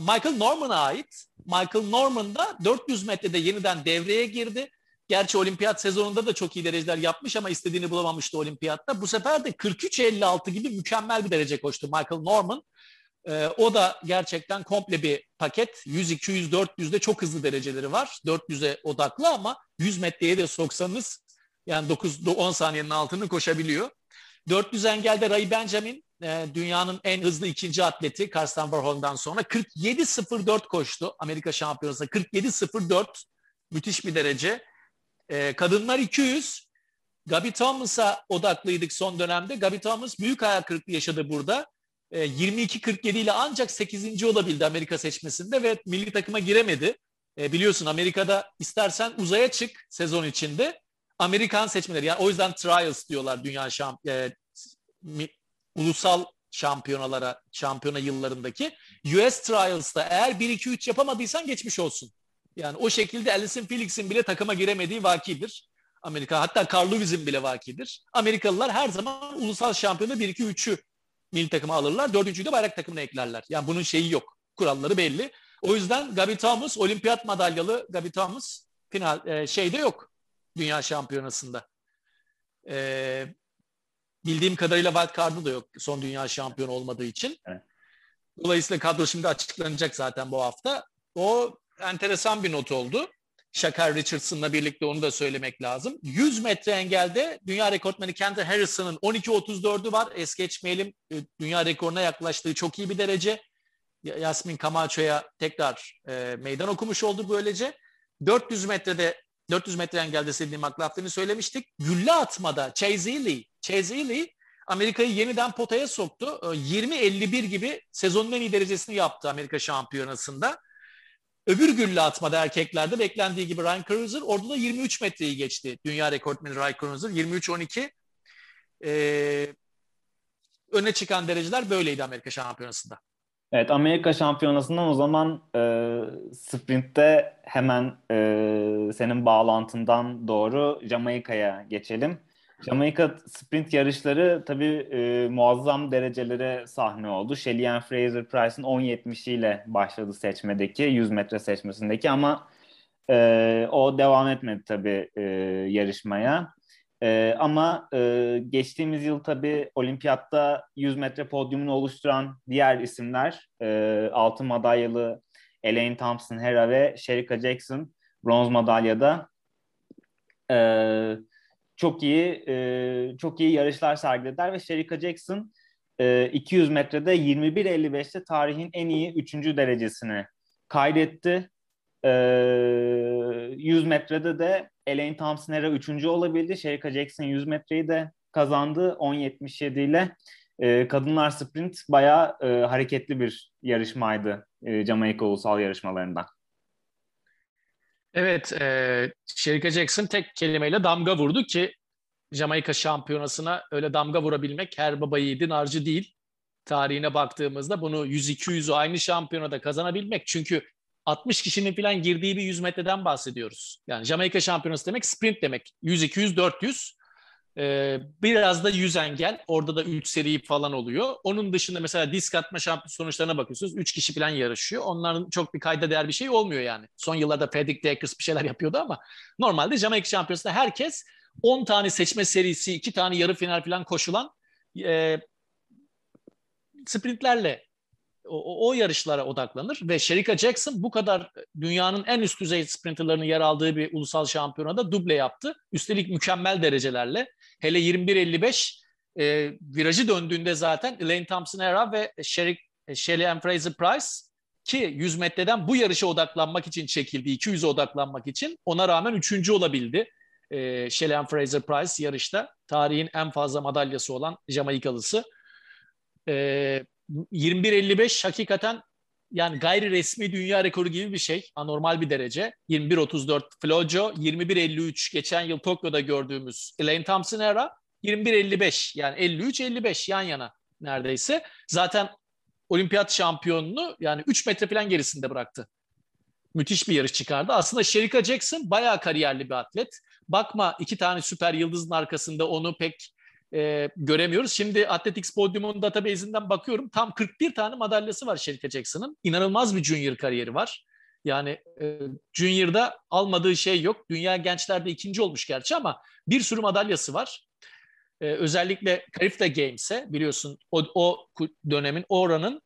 Michael Norman'a ait. Michael Norman da 400 metrede yeniden devreye girdi. Gerçi olimpiyat sezonunda da çok iyi dereceler yapmış ama istediğini bulamamıştı olimpiyatta. Bu sefer de 43-56 gibi mükemmel bir derece koştu Michael Norman. Ee, o da gerçekten komple bir paket. 100, 200, 400'de çok hızlı dereceleri var. 400'e odaklı ama 100 metreye de soksanız yani 9-10 saniyenin altını koşabiliyor. 400 engelde Ray Benjamin e, dünyanın en hızlı ikinci atleti Karsten Warhol'dan sonra 47.04 koştu Amerika Şampiyonası'nda. 47.04 müthiş bir derece. E, kadınlar 200. Gabi Thomas'a odaklıydık son dönemde. Gabi Thomas büyük hayal kırıklığı yaşadı burada. E, 22.47 ile ancak 8. olabildi Amerika seçmesinde ve milli takıma giremedi. E, biliyorsun Amerika'da istersen uzaya çık sezon içinde. Amerikan seçmeleri yani o yüzden trials diyorlar dünya şamp e, ulusal şampiyonalara, şampiyona yıllarındaki US Trials'ta eğer 1-2-3 yapamadıysan geçmiş olsun. Yani o şekilde Alison Felix'in bile takıma giremediği vakidir. Amerika hatta Carl Lewis'in bile vakidir. Amerikalılar her zaman ulusal şampiyonu 1-2-3'ü milli takıma alırlar. Dördüncüyü de bayrak takımına eklerler. Yani bunun şeyi yok. Kuralları belli. O yüzden Gabi Thomas, olimpiyat madalyalı Gabi Thomas final e, şeyde yok. Dünya şampiyonasında. E, bildiğim kadarıyla wildcard'ı da yok son dünya şampiyonu olmadığı için. Dolayısıyla kadro şimdi açıklanacak zaten bu hafta. O enteresan bir not oldu. Shakar Richardson'la birlikte onu da söylemek lazım. 100 metre engelde dünya rekortmeni Kendall Harrison'ın 12.34'ü var. Es geçmeyelim. E, dünya rekoruna yaklaştığı çok iyi bir derece. Yasmin Camacho'ya tekrar e, meydan okumuş oldu böylece. 400 metrede 400 metre engelde Sidney McLaughlin'i söylemiştik. Gülle atmada Chase Ely, Chase Ely Amerika'yı yeniden potaya soktu. 20-51 ee, gibi sezonun en iyi derecesini yaptı Amerika şampiyonasında. Öbür gülle atmada erkeklerde beklendiği gibi Ryan Cruiser orada da 23 metreyi geçti. Dünya rekortmeni Ryan Cruiser 23-12. Ee, öne çıkan dereceler böyleydi Amerika şampiyonasında. Evet Amerika Şampiyonası'ndan o zaman e, sprintte hemen e, senin bağlantından doğru Jamaika'ya geçelim. Jamaika sprint yarışları tabii e, muazzam derecelere sahne oldu. Shelly Fraser Price'ın 10.70 ile başladı seçmedeki 100 metre seçmesindeki ama e, o devam etmedi tabii e, yarışmaya. E, ama e, geçtiğimiz yıl tabii olimpiyatta 100 metre podyumunu oluşturan diğer isimler e, altın madalyalı Elaine Thompson Hera ve Sherika Jackson bronz madalyada e, çok iyi e, çok iyi yarışlar sergilediler ve Sherika Jackson e, 200 metrede 21.55'te tarihin en iyi 3. derecesini kaydetti. E, 100 metrede de Elaine Thompson Hera 3. olabildi. Sherika Jackson 100 metreyi de kazandı 10.77 ile. E, kadınlar sprint bayağı e, hareketli bir yarışmaydı e, Jamaika ulusal yarışmalarında. Evet, e, Sherika Jackson tek kelimeyle damga vurdu ki Jamaika şampiyonasına öyle damga vurabilmek her baba yiğidin harcı değil. tarihine baktığımızda bunu 100-200'ü aynı şampiyonada kazanabilmek. Çünkü 60 kişinin falan girdiği bir 100 metreden bahsediyoruz. Yani Jamaika şampiyonası demek sprint demek. 100, 200, 400. Ee, biraz da 100 engel. Orada da 3 seri falan oluyor. Onun dışında mesela disk atma şampiyon sonuçlarına bakıyorsunuz. 3 kişi falan yarışıyor. Onların çok bir kayda değer bir şey olmuyor yani. Son yıllarda Fredrik Dakers bir şeyler yapıyordu ama normalde Jamaika şampiyonasında herkes 10 tane seçme serisi, 2 tane yarı final falan koşulan e, sprintlerle o, o yarışlara odaklanır ve Sherika Jackson bu kadar dünyanın en üst düzey sprinterlarının yer aldığı bir ulusal şampiyonada duble yaptı. Üstelik mükemmel derecelerle. Hele 21-55 e, virajı döndüğünde zaten Elaine Thompson-Hera ve Sherry, Shelly Ann Fraser-Price ki 100 metreden bu yarışa odaklanmak için çekildi. 200'e odaklanmak için. Ona rağmen üçüncü olabildi. E, Shelly Ann Fraser-Price yarışta. Tarihin en fazla madalyası olan Jamaikalısı. E, 21.55 hakikaten yani gayri resmi dünya rekoru gibi bir şey. Anormal bir derece. 21.34 Flojo, 21.53 geçen yıl Tokyo'da gördüğümüz Elaine Thompson era 21.55 yani 53-55 yan yana neredeyse. Zaten olimpiyat şampiyonunu yani 3 metre falan gerisinde bıraktı. Müthiş bir yarış çıkardı. Aslında Sherika Jackson bayağı kariyerli bir atlet. Bakma iki tane süper yıldızın arkasında onu pek e, göremiyoruz. Şimdi Athletics Podium'un database'inden bakıyorum. Tam 41 tane madalyası var Sherika Jackson'ın. İnanılmaz bir junior kariyeri var. Yani e, junior'da almadığı şey yok. Dünya gençlerde ikinci olmuş gerçi ama bir sürü madalyası var. E, özellikle Karifta Games'e biliyorsun o, o dönemin oranın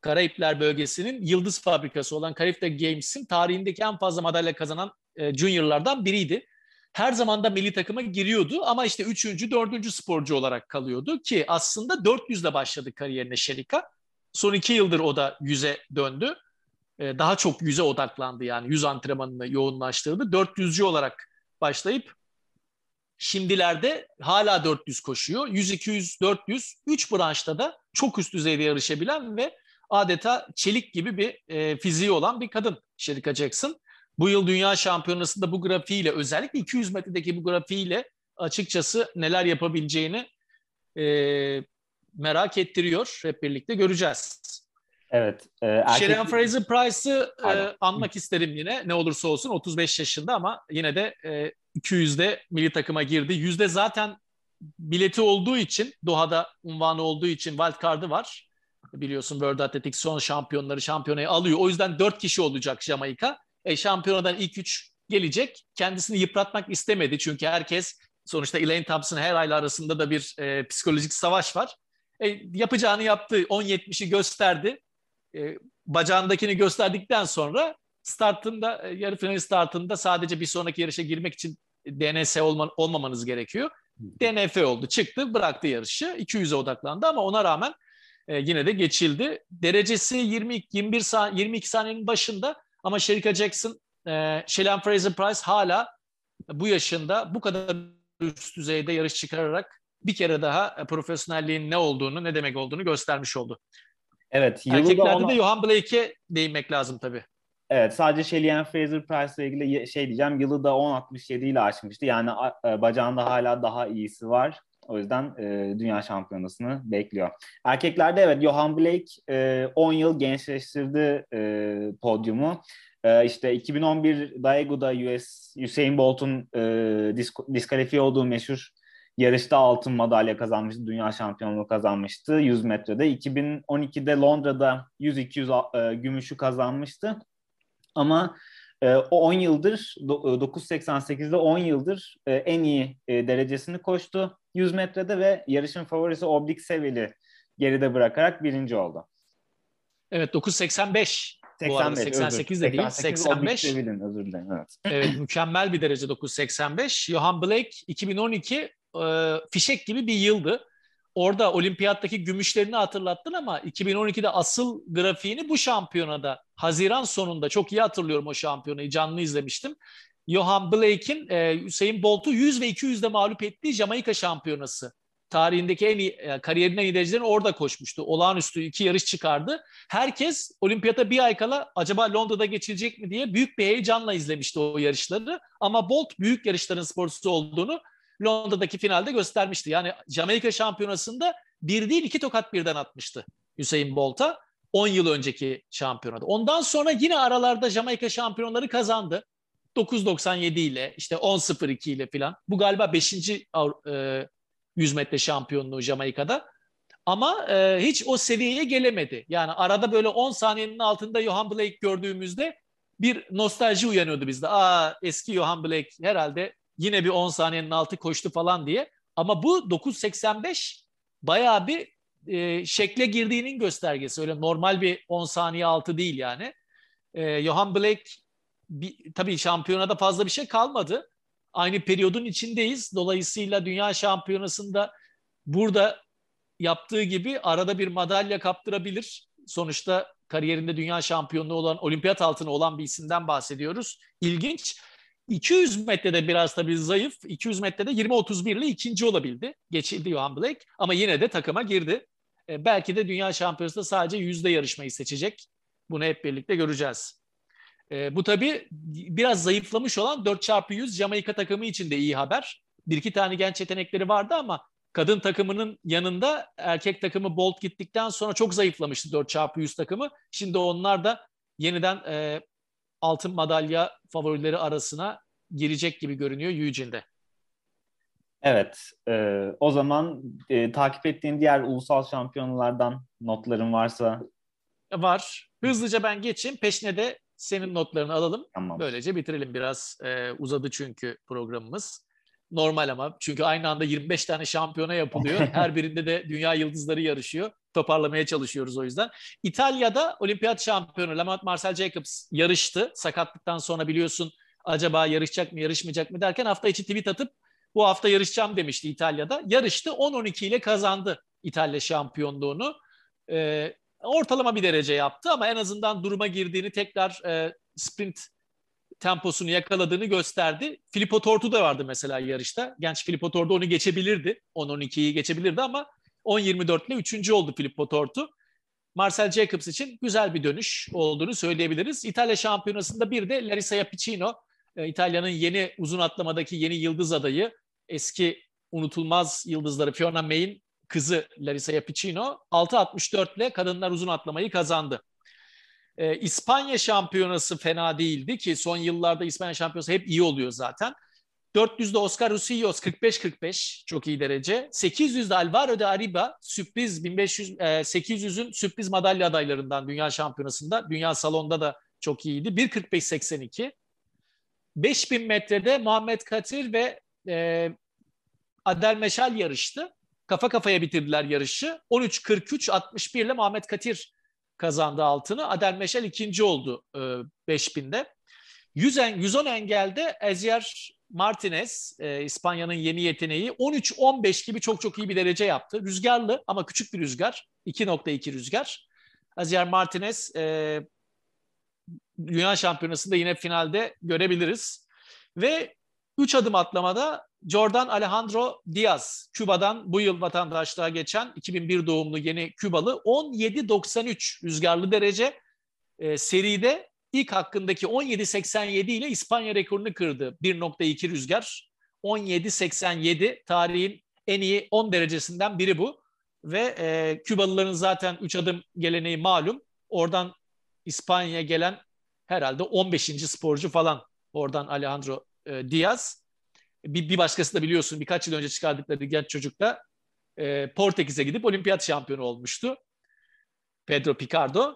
Karayipler bölgesinin yıldız fabrikası olan Karifta Games'in tarihindeki en fazla madalya kazanan e, juniorlardan biriydi her zaman da milli takıma giriyordu ama işte üçüncü, dördüncü sporcu olarak kalıyordu ki aslında 400 ile başladı kariyerine Şerika. Son iki yıldır o da yüze döndü. Ee, daha çok yüze odaklandı yani yüz antrenmanını yoğunlaştırdı. 400'cü olarak başlayıp şimdilerde hala 400 koşuyor. 100, 200, 400, 3 branşta da çok üst düzeyde yarışabilen ve adeta çelik gibi bir e, fiziği olan bir kadın Şerika Jackson bu yıl Dünya Şampiyonası'nda bu grafiğiyle özellikle 200 metredeki bu grafiğiyle açıkçası neler yapabileceğini e, merak ettiriyor. Hep birlikte göreceğiz. Evet. E, erkek... Sherian Fraser Price'ı e, anmak isterim yine. Ne olursa olsun 35 yaşında ama yine de e, 200'de milli takıma girdi. Yüzde zaten bileti olduğu için Doha'da unvanı olduğu için wild card'ı var. Biliyorsun World Athletics son şampiyonları şampiyonayı alıyor. O yüzden 4 kişi olacak Jamaika. E, şampiyonadan ilk üç gelecek. Kendisini yıpratmak istemedi çünkü herkes sonuçta Elaine Thompson her ayla arasında da bir e, psikolojik savaş var. E, yapacağını yaptı. 10-70'i gösterdi. E, bacağındakini gösterdikten sonra startında, e, yarı final startında sadece bir sonraki yarışa girmek için DNS olman, olmamanız gerekiyor. DNF oldu. Çıktı, bıraktı yarışı. 200'e odaklandı ama ona rağmen e, yine de geçildi. Derecesi 20 21 saniye 22 saniyenin başında ama Sherika Jackson, e, Shailen Fraser Price hala bu yaşında bu kadar üst düzeyde yarış çıkararak bir kere daha profesyonelliğin ne olduğunu, ne demek olduğunu göstermiş oldu. Evet. Erkeklerde ona... de Johan Blake'e değinmek lazım tabii. Evet sadece Shelley Fraser Price ile ilgili şey diyeceğim. Yılı da 10.67 ile açmıştı. Yani e, bacağında hala daha iyisi var. O yüzden e, dünya şampiyonasını bekliyor. Erkeklerde evet Johan Blake e, 10 yıl gençleştirdi e, podyumu. E, işte 2011 Daegu'da US, Usain Bolt'un e, disk, diskalifiye olduğu meşhur yarışta altın madalya kazanmıştı. Dünya şampiyonluğu kazanmıştı 100 metrede. 2012'de Londra'da 100-200 e, gümüşü kazanmıştı. Ama o 10 yıldır 9.88'de 10 yıldır en iyi derecesini koştu 100 metrede ve yarışın favorisi Oblik Sevil'i geride bırakarak birinci oldu. Evet 9.85 bu arada 88 de değil 85. özür dilerim. Evet. evet mükemmel bir derece 9.85. Johan Blake 2012 e, fişek gibi bir yıldı. Orada olimpiyattaki gümüşlerini hatırlattın ama 2012'de asıl grafiğini bu şampiyonada Haziran sonunda çok iyi hatırlıyorum o şampiyonayı canlı izlemiştim. Johan Blake'in e, Hüseyin Bolt'u 100 ve 200'de mağlup ettiği Jamaika şampiyonası. Tarihindeki en iyi, e, kariyerinin en iyi derecelerini orada koşmuştu. Olağanüstü iki yarış çıkardı. Herkes olimpiyata bir ay kala acaba Londra'da geçilecek mi diye büyük bir heyecanla izlemişti o yarışları. Ama Bolt büyük yarışların sporcusu olduğunu Londra'daki finalde göstermişti. Yani Jamaika şampiyonasında bir değil iki tokat birden atmıştı Hüseyin Bolt'a 10 yıl önceki şampiyonada. Ondan sonra yine aralarda Jamaika şampiyonları kazandı. 9.97 ile işte 10.02 ile filan. Bu galiba 5. E, 100 metre şampiyonluğu Jamaika'da. Ama e, hiç o seviyeye gelemedi. Yani arada böyle 10 saniyenin altında Johan Blake gördüğümüzde bir nostalji uyanıyordu bizde. Aa eski Johan Blake herhalde yine bir 10 saniyenin altı koştu falan diye. Ama bu 9.85 bayağı bir e, şekle girdiğinin göstergesi. Öyle normal bir 10 saniye altı değil yani. E, Johan Blake bir, tabii şampiyonada fazla bir şey kalmadı. Aynı periyodun içindeyiz. Dolayısıyla dünya şampiyonasında burada yaptığı gibi arada bir madalya kaptırabilir. Sonuçta kariyerinde dünya şampiyonluğu olan, olimpiyat altını olan bir isimden bahsediyoruz. İlginç. 200 metrede biraz tabii zayıf. 200 metrede 20-31 ile ikinci olabildi. Geçildi Johan Blake ama yine de takıma girdi. E, belki de dünya şampiyonasında sadece yüzde yarışmayı seçecek. Bunu hep birlikte göreceğiz. E, bu tabii biraz zayıflamış olan 4x100 Jamaika takımı için de iyi haber. Bir iki tane genç yetenekleri vardı ama kadın takımının yanında erkek takımı Bolt gittikten sonra çok zayıflamıştı 4x100 takımı. Şimdi onlar da yeniden e, altın madalya favorileri arasına girecek gibi görünüyor Eugene'de. Evet, e, o zaman e, takip ettiğin diğer ulusal şampiyonlardan notların varsa. Var. Hızlıca ben geçeyim. Peşine de senin notlarını alalım. Tamam. Böylece bitirelim. Biraz e, uzadı çünkü programımız. Normal ama çünkü aynı anda 25 tane şampiyona yapılıyor. Her birinde de dünya yıldızları yarışıyor. Toparlamaya çalışıyoruz o yüzden. İtalya'da olimpiyat şampiyonu Lamont Marcel Jacobs yarıştı. Sakatlıktan sonra biliyorsun acaba yarışacak mı yarışmayacak mı derken hafta içi tweet atıp bu hafta yarışacağım demişti İtalya'da. Yarıştı 10-12 ile kazandı İtalya şampiyonluğunu. Ee, ortalama bir derece yaptı ama en azından duruma girdiğini tekrar e, sprint temposunu yakaladığını gösterdi. Filippo Tortu da vardı mesela yarışta. Genç Filippo Tortu onu geçebilirdi. 10-12'yi geçebilirdi ama 10-24 ile 3. oldu Filippo Tortu. Marcel Jacobs için güzel bir dönüş olduğunu söyleyebiliriz. İtalya şampiyonasında bir de Larissa Piccino, e, İtalya'nın yeni uzun atlamadaki yeni yıldız adayı. Eski unutulmaz yıldızları Fiona May'in kızı Larissa Piccino 6.64 ile kadınlar uzun atlamayı kazandı. Ee, İspanya şampiyonası fena değildi ki son yıllarda İspanya şampiyonası hep iyi oluyor zaten. 400'de Oscar Usillos 45-45 çok iyi derece. 800'de Alvaro de Arriba sürpriz 1500 e, 800'ün sürpriz madalya adaylarından dünya şampiyonasında. Dünya salonda da çok iyiydi. 1.45-82. 5000 metrede Muhammed Katir ve e, Adel Meşal yarıştı. Kafa kafaya bitirdiler yarışı. 13.43-61 ile Muhammed Katir kazandı altını. Adel Meşal ikinci oldu e, 5000'de. 100 en, 110 engelde Ezier Martinez, e, İspanya'nın yeni yeteneği 13-15 gibi çok çok iyi bir derece yaptı. Rüzgarlı ama küçük bir rüzgar. 2.2 rüzgar. Ezier Martinez e, Dünya Şampiyonası'nda yine finalde görebiliriz. Ve 3 adım atlamada Jordan Alejandro Diaz, Küba'dan bu yıl vatandaşlığa geçen 2001 doğumlu yeni Kübalı 17.93 rüzgarlı derece e, seride ilk hakkındaki 17.87 ile İspanya rekorunu kırdı. 1.2 rüzgar. 17.87 tarihin en iyi 10 derecesinden biri bu. Ve e, Kübalıların zaten 3 adım geleneği malum. Oradan İspanya'ya gelen herhalde 15. sporcu falan. Oradan Alejandro e, Diaz. Bir, bir başkası da biliyorsun birkaç yıl önce çıkardıkları genç çocuk da e, Portekiz'e gidip olimpiyat şampiyonu olmuştu. Pedro Picardo.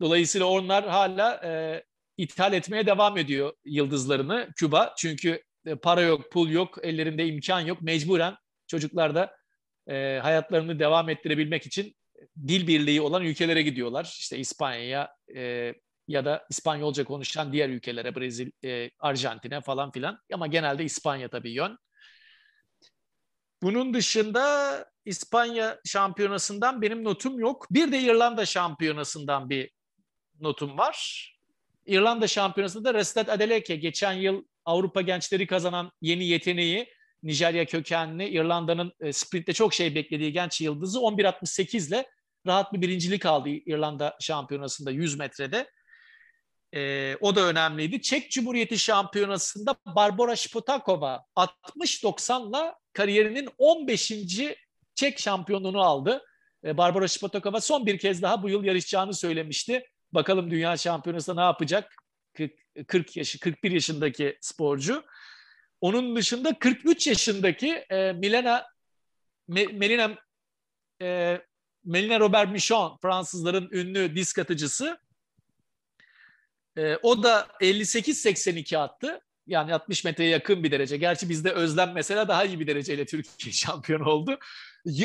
Dolayısıyla onlar hala e, ithal etmeye devam ediyor yıldızlarını Küba. Çünkü e, para yok, pul yok, ellerinde imkan yok. Mecburen çocuklar da e, hayatlarını devam ettirebilmek için dil birliği olan ülkelere gidiyorlar. İşte İspanya'ya e, ya da İspanyolca konuşan diğer ülkelere, Brezilya, e, Arjantin'e falan filan. Ama genelde İspanya tabii yön. Bunun dışında İspanya şampiyonasından benim notum yok. Bir de İrlanda şampiyonasından bir notum var. İrlanda şampiyonasında Restat Adeleke geçen yıl Avrupa gençleri kazanan yeni yeteneği Nijerya kökenli İrlanda'nın e, sprintte çok şey beklediği genç yıldızı 11.68 ile rahat bir birincilik aldı İrlanda şampiyonasında 100 metrede. E, o da önemliydi. Çek Cumhuriyeti Şampiyonası'nda Barbara Spotakova 60-90'la kariyerinin 15. Çek şampiyonluğunu aldı. E, Barbara Shpatokova son bir kez daha bu yıl yarışacağını söylemişti. Bakalım dünya şampiyonasında ne yapacak? 40, 40 yaşı, 41 yaşındaki sporcu. Onun dışında 43 yaşındaki e, Milena Me, Melina e, Melina Robert Michon Fransızların ünlü disk atıcısı. E, o da 58-82 attı. Yani 60 metreye yakın bir derece. Gerçi bizde Özlem mesela daha iyi bir dereceyle Türkiye şampiyon oldu.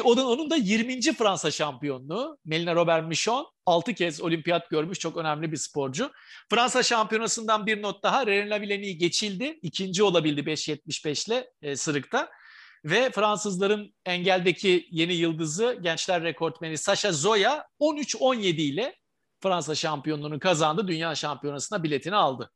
Onun, onun da 20. Fransa şampiyonluğu. Melina Robert Michon 6 kez olimpiyat görmüş çok önemli bir sporcu. Fransa şampiyonasından bir not daha. René Lavillenie geçildi. İkinci olabildi 5.75 ile e, sırıkta. Ve Fransızların engeldeki yeni yıldızı gençler rekortmeni Sasha Zoya 13-17 ile Fransa şampiyonluğunu kazandı. Dünya şampiyonasına biletini aldı.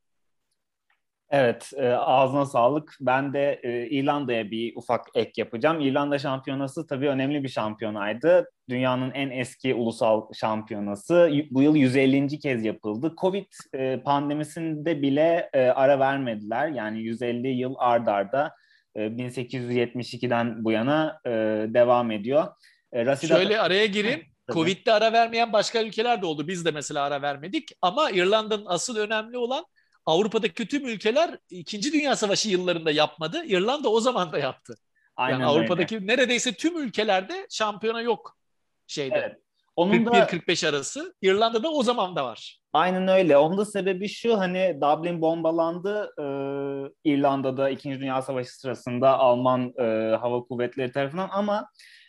Evet, e, ağzına sağlık. Ben de e, İrlanda'ya bir ufak ek yapacağım. İrlanda şampiyonası tabii önemli bir şampiyonaydı. Dünyanın en eski ulusal şampiyonası. Bu yıl 150. kez yapıldı. Covid e, pandemisinde bile e, ara vermediler. Yani 150 yıl ard arda e, 1872'den bu yana e, devam ediyor. E, Rasida... Şöyle araya gireyim. Covid'de ara vermeyen başka ülkeler de oldu. Biz de mesela ara vermedik. Ama İrlanda'nın asıl önemli olan Avrupa'daki tüm ülkeler İkinci Dünya Savaşı yıllarında yapmadı. İrlanda o zaman da yaptı. Aynen yani Avrupa'daki öyle. neredeyse tüm ülkelerde şampiyona yok şeyde. Evet. Onun 41-45 arası. İrlanda'da o zaman da var. Aynen öyle. Onun da sebebi şu hani Dublin bombalandı ee, İrlanda'da İkinci Dünya Savaşı sırasında Alman e, hava kuvvetleri tarafından ama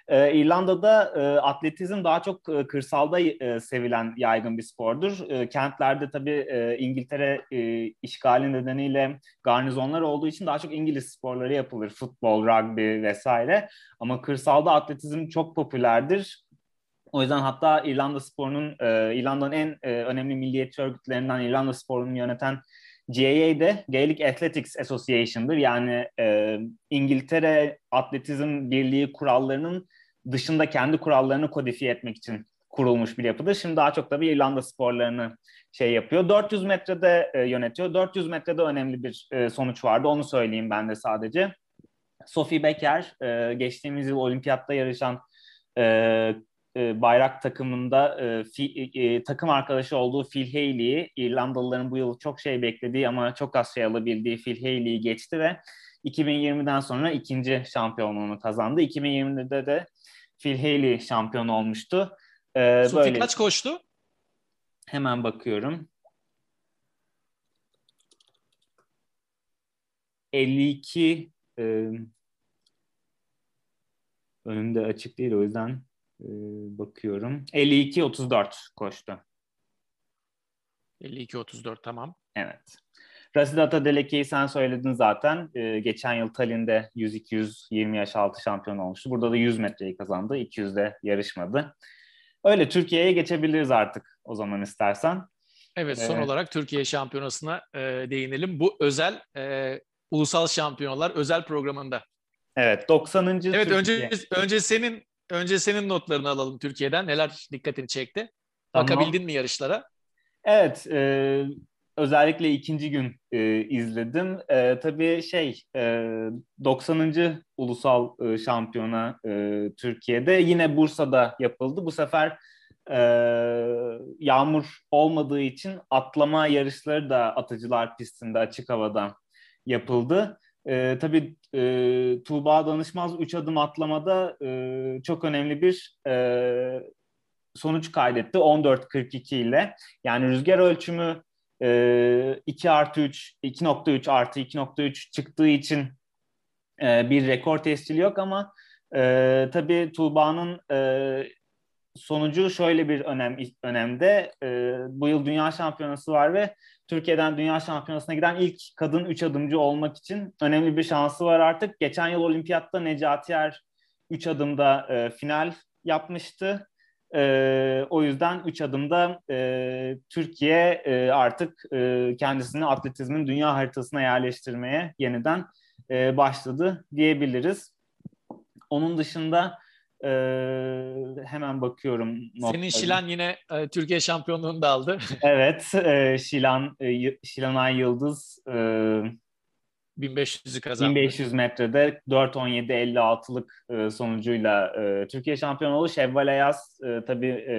e, İrlanda'da e, atletizm daha çok e, kırsalda e, sevilen yaygın bir spordur. E, kentlerde tabii e, İngiltere e, işgali nedeniyle garnizonlar olduğu için daha çok İngiliz sporları yapılır. Futbol, rugby vesaire. Ama kırsalda atletizm çok popülerdir. O yüzden hatta İrlanda sporunun, e, İrlanda'nın en e, önemli milliyetçi örgütlerinden İrlanda sporunu yöneten GAA de Gaelic Athletics Association'dır. Yani e, İngiltere Atletizm Birliği kurallarının dışında kendi kurallarını kodifiye etmek için kurulmuş bir yapıdır. Şimdi daha çok tabii İrlanda sporlarını şey yapıyor. 400 metrede e, yönetiyor. 400 metrede önemli bir e, sonuç vardı. Onu söyleyeyim ben de sadece. Sophie Becker e, geçtiğimiz yıl olimpiyatta yarışan e, e, bayrak takımında e, fi, e, takım arkadaşı olduğu Phil Haley'i İrlandalıların bu yıl çok şey beklediği ama çok az şey alabildiği Phil Haley'i geçti ve 2020'den sonra ikinci şampiyonluğunu kazandı. 2020'de de Phil Haley şampiyon olmuştu. Ee, Sophie böyle... kaç koştu? Hemen bakıyorum. 52 e, önümde açık değil o yüzden bakıyorum. 52-34 koştu. 52-34 tamam. Evet. Rasidata Deleke'yi sen söyledin zaten. Ee, geçen yıl Tallinn'de 100-220 yaş altı şampiyon olmuştu. Burada da 100 metreyi kazandı. 200'de yarışmadı. Öyle Türkiye'ye geçebiliriz artık o zaman istersen. Evet son ee, olarak Türkiye şampiyonasına e, değinelim. Bu özel e, ulusal şampiyonalar özel programında. Evet 90. Evet Türkiye. önce önce senin önce senin notlarını alalım Türkiye'den. Neler dikkatini çekti? Tamam. Bakabildin mi yarışlara? Evet, e, özellikle ikinci gün e, izledim. E, tabii şey e, 90. ulusal e, şampiyona e, Türkiye'de yine Bursa'da yapıldı. Bu sefer e, yağmur olmadığı için atlama yarışları da atıcılar pistinde açık havada yapıldı. E, tabii e, Tuğba Danışmaz 3 adım atlamada e, çok önemli bir e, sonuç kaydetti 14.42 ile. Yani rüzgar ölçümü e, 2 artı 3, 2.3 artı 2.3 çıktığı için e, bir rekor tescili yok ama e, tabii Tuğba'nın e, sonucu şöyle bir önem önemde. E, bu yıl Dünya Şampiyonası var ve Türkiye'den Dünya Şampiyonası'na giden ilk kadın üç adımcı olmak için önemli bir şansı var artık. Geçen yıl olimpiyatta Necati Er 3 adımda e, final yapmıştı. E, o yüzden üç adımda e, Türkiye e, artık e, kendisini atletizmin dünya haritasına yerleştirmeye yeniden e, başladı diyebiliriz. Onun dışında e, hemen bakıyorum. Notları. Senin Şilan yine e, Türkiye şampiyonluğunu da aldı. evet, e, Şilan, e, Şilanay Yıldız e, 1500'ü kazandı. 1500 metrede 4.17.56'lık e, sonucuyla e, Türkiye şampiyonu oldu. Şevval Ayaz e, tabii e,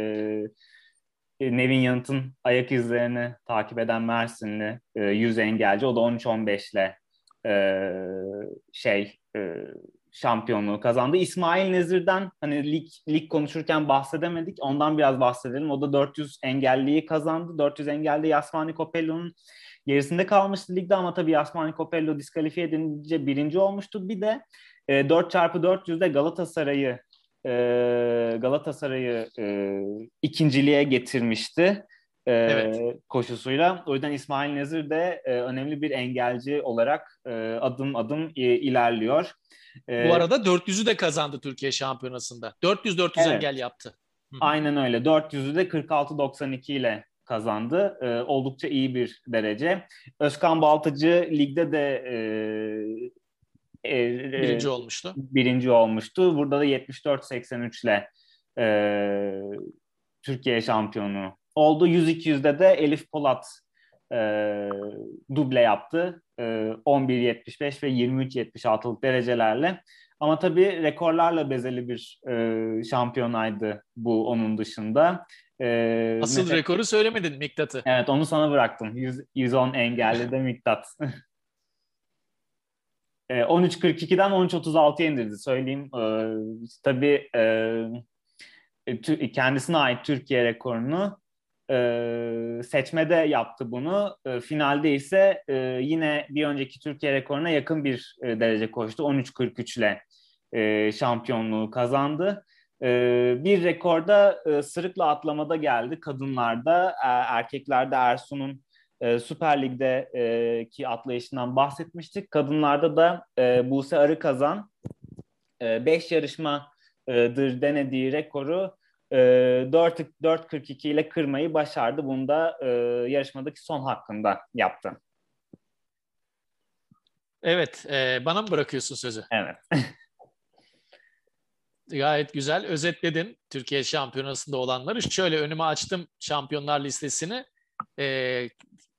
e Nevin Yanıt'ın ayak izlerini takip eden Mersinli e, 100 engelci. O da 13-15 ile e, şey e, şampiyonluğu kazandı. İsmail Nezir'den hani lig, lig konuşurken bahsedemedik. Ondan biraz bahsedelim. O da 400 engelliyi kazandı. 400 engelli Yasmani Copello'nun gerisinde kalmıştı ligde ama tabii Yasmani Copello diskalifiye edilince birinci olmuştu. Bir de e, 4x400'de Galatasaray'ı e, Galatasaray'ı e, ikinciliğe getirmişti e, evet. koşusuyla. O yüzden İsmail Nezir de e, önemli bir engelci olarak e, adım adım e, ilerliyor. E, Bu arada 400'ü de kazandı Türkiye Şampiyonası'nda. 400-400 evet. engel yaptı. Aynen öyle. 400'ü de 46-92 ile kazandı. E, oldukça iyi bir derece. Özkan Baltacı ligde de e, e, birinci olmuştu. Birinci olmuştu. Burada da 74-83 ile e, Türkiye şampiyonu oldu. 100-200'de de Elif Polat e, duble yaptı. E, 11.75 ve 23.76'lık derecelerle. Ama tabii rekorlarla bezeli bir e, şampiyonaydı bu onun dışında. E, Asıl mesela, rekoru söylemedin Miktat'ı. Evet onu sana bıraktım. 100, 110 engelli de Miktat. e, 13.42'den 13.36'ya indirdi söyleyeyim. E, tabii e, kendisine ait Türkiye rekorunu e, seçmede yaptı bunu. E, finalde ise e, yine bir önceki Türkiye rekoruna yakın bir e, derece koştu. 13.43 ile e, şampiyonluğu kazandı. E, bir rekorda e, sırıkla atlamada geldi kadınlarda. E, erkeklerde Ersun'un e, Süper Lig'de e, ki atlayışından bahsetmiştik. Kadınlarda da e, Buse Arıkazan 5 e, yarışmadır denediği rekoru e, 4, 4.42 ile kırmayı başardı. Bunu da e, yarışmadaki son hakkında yaptı. Evet, e, bana mı bırakıyorsun sözü? Evet. Gayet güzel özetledin Türkiye Şampiyonası'nda olanları. Şöyle önüme açtım şampiyonlar listesini. Ee,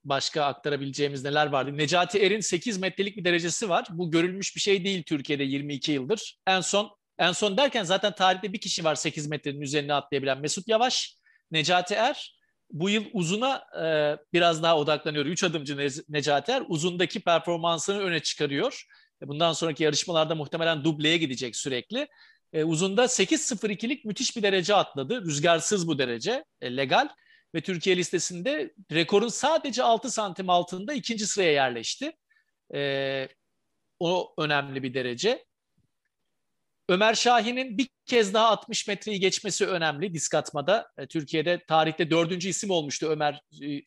başka aktarabileceğimiz neler vardı? Necati Er'in 8 metrelik bir derecesi var. Bu görülmüş bir şey değil Türkiye'de 22 yıldır. En son en son derken zaten tarihte bir kişi var 8 metrenin üzerine atlayabilen Mesut Yavaş, Necati Er. Bu yıl uzuna e, biraz daha odaklanıyor. Üç adımcı ne- Necati Er uzundaki performansını öne çıkarıyor. E, bundan sonraki yarışmalarda muhtemelen dubleye gidecek sürekli. E, uzunda 8.02'lik müthiş bir derece atladı. Rüzgarsız bu derece, e, legal. Ve Türkiye listesinde rekorun sadece 6 santim altında ikinci sıraya yerleşti. E, o önemli bir derece. Ömer Şahin'in bir kez daha 60 metreyi geçmesi önemli disk atmada. E, Türkiye'de tarihte dördüncü isim olmuştu Ömer e,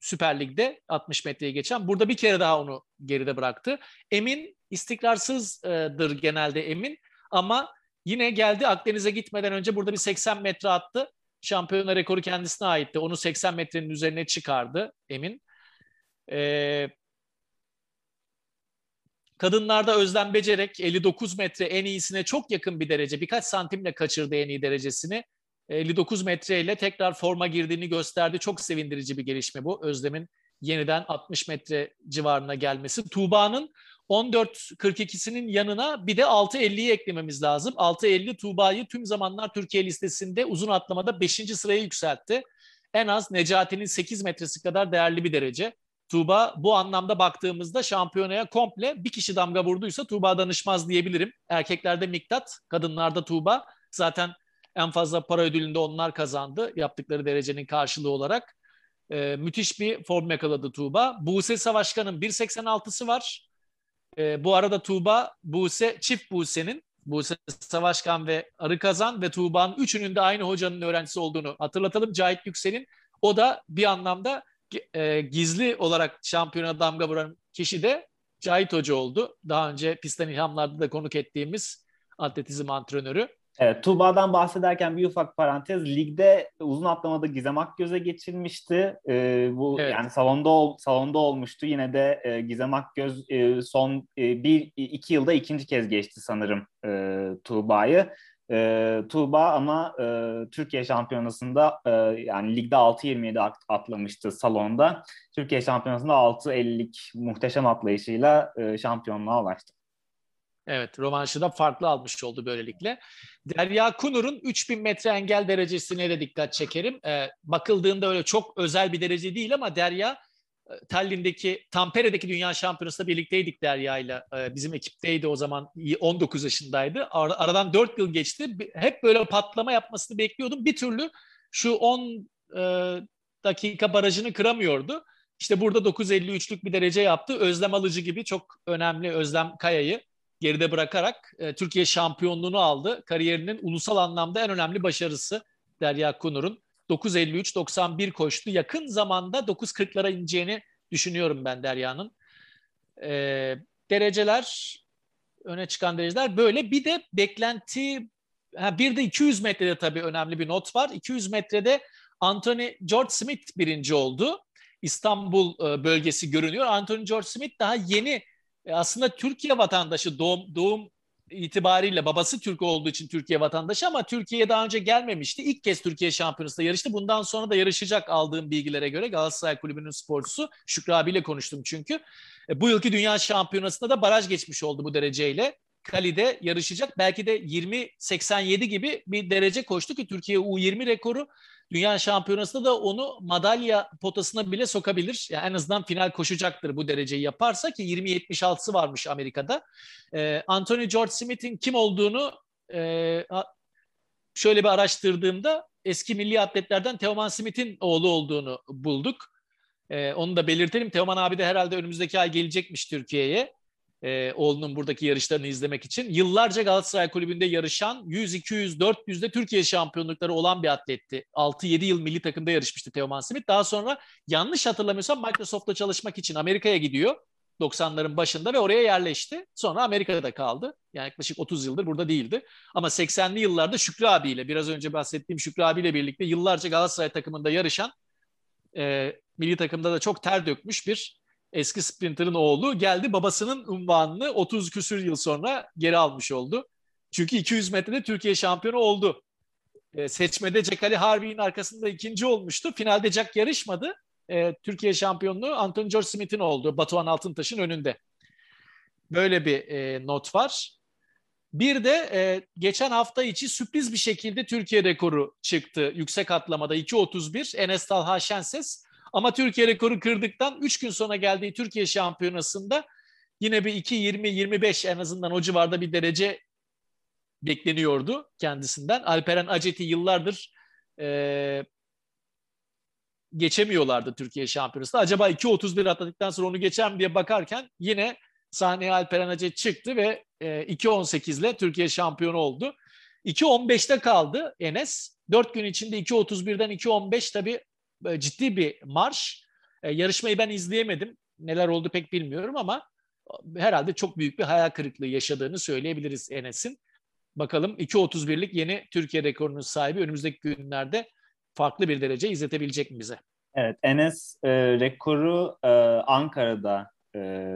Süper Lig'de 60 metreyi geçen. Burada bir kere daha onu geride bıraktı. Emin istikrarsızdır genelde Emin ama yine geldi Akdeniz'e gitmeden önce burada bir 80 metre attı. Şampiyona rekoru kendisine aitti. Onu 80 metrenin üzerine çıkardı Emin. Ee, Kadınlarda Özlem Becerek 59 metre en iyisine çok yakın bir derece. Birkaç santimle kaçırdı en iyi derecesini. 59 metreyle tekrar forma girdiğini gösterdi. Çok sevindirici bir gelişme bu. Özlem'in yeniden 60 metre civarına gelmesi. Tuğba'nın 14.42'sinin yanına bir de 6.50'yi eklememiz lazım. 6.50 Tuğba'yı tüm zamanlar Türkiye listesinde uzun atlamada 5. sıraya yükseltti. En az Necati'nin 8 metresi kadar değerli bir derece. Tuğba bu anlamda baktığımızda şampiyonaya komple bir kişi damga vurduysa Tuğba danışmaz diyebilirim. Erkeklerde Miktat, kadınlarda Tuğba. Zaten en fazla para ödülünde onlar kazandı yaptıkları derecenin karşılığı olarak. Ee, müthiş bir form yakaladı Tuğba. Buse Savaşkan'ın 1.86'sı var. Ee, bu arada Tuğba, Buse, çift Buse'nin Buse Savaşkan ve Arı Kazan ve Tuğba'nın üçünün de aynı hocanın öğrencisi olduğunu hatırlatalım. Cahit Yüksel'in o da bir anlamda e, gizli olarak şampiyona damga vuran kişi de Cahit Hoca oldu. Daha önce pistten ilhamlarda da konuk ettiğimiz atletizm antrenörü. Evet, Tuğba'dan bahsederken bir ufak parantez. Ligde uzun atlamada Gizem Akgöz'e geçilmişti. Ee, bu evet. yani salonda ol, salonda olmuştu. Yine de e, Gizem Akgöz e, son e, bir iki yılda ikinci kez geçti sanırım e, Tuğba'yı. E, Tuğba ama e, Türkiye Şampiyonası'nda e, yani ligde 6.27 atlamıştı salonda. Türkiye Şampiyonası'nda 6.50'lik muhteşem atlayışıyla e, şampiyonluğa ulaştı. Evet, rövanşı da farklı almış oldu böylelikle. Derya Kunur'un 3000 metre engel derecesine de dikkat çekerim. Ee, bakıldığında öyle çok özel bir derece değil ama Derya Tallinn'deki, Tampere'deki Dünya Şampiyonası'nda birlikteydik Derya'yla. Ee, bizim ekipteydi o zaman 19 yaşındaydı. Ar- aradan 4 yıl geçti. Hep böyle patlama yapmasını bekliyordum. Bir türlü şu 10 e, dakika barajını kıramıyordu. İşte burada 9.53'lük bir derece yaptı. Özlem Alıcı gibi çok önemli Özlem Kaya'yı geride bırakarak e, Türkiye şampiyonluğunu aldı. Kariyerinin ulusal anlamda en önemli başarısı Derya Kunur'un. 9.53-91 koştu. Yakın zamanda 9.40'lara ineceğini düşünüyorum ben Derya'nın. E, dereceler, öne çıkan dereceler böyle. Bir de beklenti, ha, bir de 200 metrede tabii önemli bir not var. 200 metrede Anthony George Smith birinci oldu. İstanbul e, bölgesi görünüyor. Anthony George Smith daha yeni e, aslında Türkiye vatandaşı doğum, doğum itibariyle babası Türk olduğu için Türkiye vatandaşı ama Türkiye'ye daha önce gelmemişti. İlk kez Türkiye Şampiyonası'nda yarıştı. Bundan sonra da yarışacak aldığım bilgilere göre Galatasaray Kulübü'nün sporcusu Şükrü abiyle konuştum çünkü. E, bu yılki Dünya Şampiyonası'nda da baraj geçmiş oldu bu dereceyle. Kali'de yarışacak. Belki de 20-87 gibi bir derece koştu ki Türkiye U20 rekoru Dünya Şampiyonası'nda da onu madalya potasına bile sokabilir. Yani en azından final koşacaktır bu dereceyi yaparsa ki 20-76'sı varmış Amerika'da. Ee, Anthony George Smith'in kim olduğunu e, şöyle bir araştırdığımda eski milli atletlerden Teoman Smith'in oğlu olduğunu bulduk. Ee, onu da belirtelim. Teoman abi de herhalde önümüzdeki ay gelecekmiş Türkiye'ye e, oğlunun buradaki yarışlarını izlemek için. Yıllarca Galatasaray Kulübü'nde yarışan 100, 200, 400'de Türkiye şampiyonlukları olan bir atletti. 6-7 yıl milli takımda yarışmıştı Teoman Smith. Daha sonra yanlış hatırlamıyorsam Microsoft'ta çalışmak için Amerika'ya gidiyor. 90'ların başında ve oraya yerleşti. Sonra Amerika'da kaldı. Yani yaklaşık 30 yıldır burada değildi. Ama 80'li yıllarda Şükrü abiyle, biraz önce bahsettiğim Şükrü abiyle birlikte yıllarca Galatasaray takımında yarışan, e, milli takımda da çok ter dökmüş bir eski sprinter'ın oğlu geldi babasının unvanını 30 küsür yıl sonra geri almış oldu. Çünkü 200 metrede Türkiye şampiyonu oldu. E, seçmede Jack Ali Harvey'in arkasında ikinci olmuştu. Finalde Jack yarışmadı. E, Türkiye şampiyonluğu Anthony George Smith'in oldu. Batuhan Altıntaş'ın önünde. Böyle bir e, not var. Bir de e, geçen hafta içi sürpriz bir şekilde Türkiye rekoru çıktı. Yüksek atlamada 2.31. Enes Talha Şenses ama Türkiye rekoru kırdıktan 3 gün sonra geldiği Türkiye Şampiyonası'nda yine bir 2-20-25 en azından o civarda bir derece bekleniyordu kendisinden. Alperen Aceti yıllardır e, geçemiyorlardı Türkiye Şampiyonası'nda. Acaba 2.31 atladıktan sonra onu geçer mi diye bakarken yine sahneye Alperen Acet çıktı ve e, 2.18 ile Türkiye şampiyonu oldu. 2.15'te kaldı Enes. 4 gün içinde 2.31'den 2.15 tabii ciddi bir marş. E, yarışmayı ben izleyemedim. Neler oldu pek bilmiyorum ama herhalde çok büyük bir hayal kırıklığı yaşadığını söyleyebiliriz Enes'in. Bakalım 2.31'lik yeni Türkiye rekorunun sahibi önümüzdeki günlerde farklı bir derece izletebilecek mi bize? Evet, Enes e, rekoru e, Ankara'da e,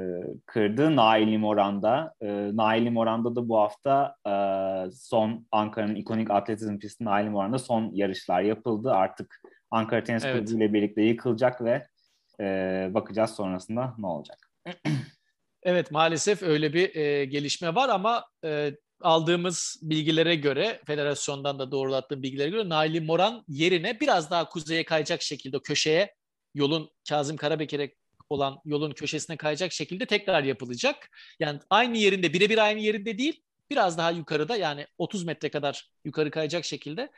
kırdı Nail Moran'da. E, Nail Moran'da da bu hafta e, son Ankara'nın ikonik atletizm pisti Nail Moran'da son yarışlar yapıldı. Artık Ankara Tenis evet. Kulübü ile birlikte yıkılacak ve e, bakacağız sonrasında ne olacak. evet maalesef öyle bir e, gelişme var ama e, aldığımız bilgilere göre federasyondan da doğrulattığım bilgilere göre Naili Moran yerine biraz daha kuzeye kayacak şekilde köşeye yolun Kazım Karabekir'e olan yolun köşesine kayacak şekilde tekrar yapılacak. Yani aynı yerinde birebir aynı yerinde değil biraz daha yukarıda yani 30 metre kadar yukarı kayacak şekilde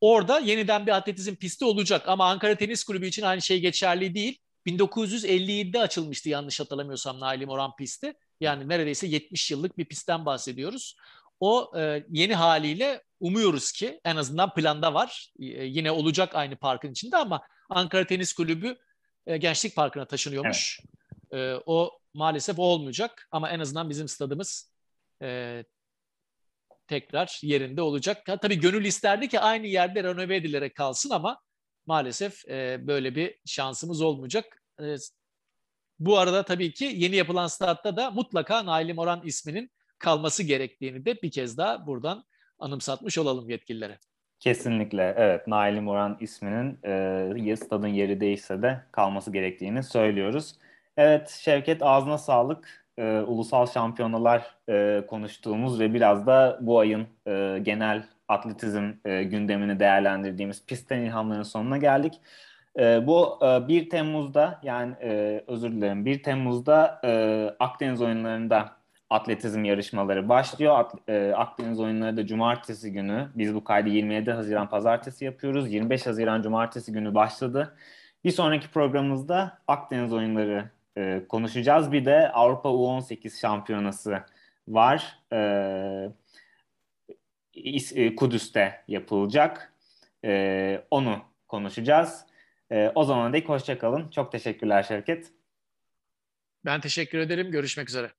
Orada yeniden bir atletizm pisti olacak ama Ankara Tenis Kulübü için aynı şey geçerli değil. 1957'de açılmıştı yanlış hatırlamıyorsam Naili Moran pisti. Yani neredeyse 70 yıllık bir pistten bahsediyoruz. O e, yeni haliyle umuyoruz ki en azından planda var. E, yine olacak aynı parkın içinde ama Ankara Tenis Kulübü e, Gençlik Parkı'na taşınıyormuş. Evet. E, o maalesef olmayacak ama en azından bizim stadımız e, tekrar yerinde olacak. Tabii gönül isterdi ki aynı yerde renove edilerek kalsın ama maalesef e, böyle bir şansımız olmayacak. E, bu arada tabii ki yeni yapılan statta da mutlaka Naili Moran isminin kalması gerektiğini de bir kez daha buradan anımsatmış olalım yetkililere. Kesinlikle evet Naili Moran isminin e, stadın yeri değişse de kalması gerektiğini söylüyoruz. Evet Şevket ağzına sağlık. E, ulusal şampiyonalar e, konuştuğumuz ve biraz da bu ayın e, genel atletizm e, gündemini değerlendirdiğimiz pistten ilhamların sonuna geldik. E, bu e, 1 Temmuz'da yani e, özür dilerim 1 Temmuz'da e, Akdeniz oyunlarında atletizm yarışmaları başlıyor. At, e, Akdeniz oyunları da cumartesi günü. Biz bu kaydı 27 Haziran pazartesi yapıyoruz. 25 Haziran cumartesi günü başladı. Bir sonraki programımızda Akdeniz oyunları e, konuşacağız. Bir de Avrupa U18 şampiyonası var. E, Kudüs'te yapılacak. E, onu konuşacağız. E, o zaman dek hoşçakalın. Çok teşekkürler Şevket. Ben teşekkür ederim. Görüşmek üzere.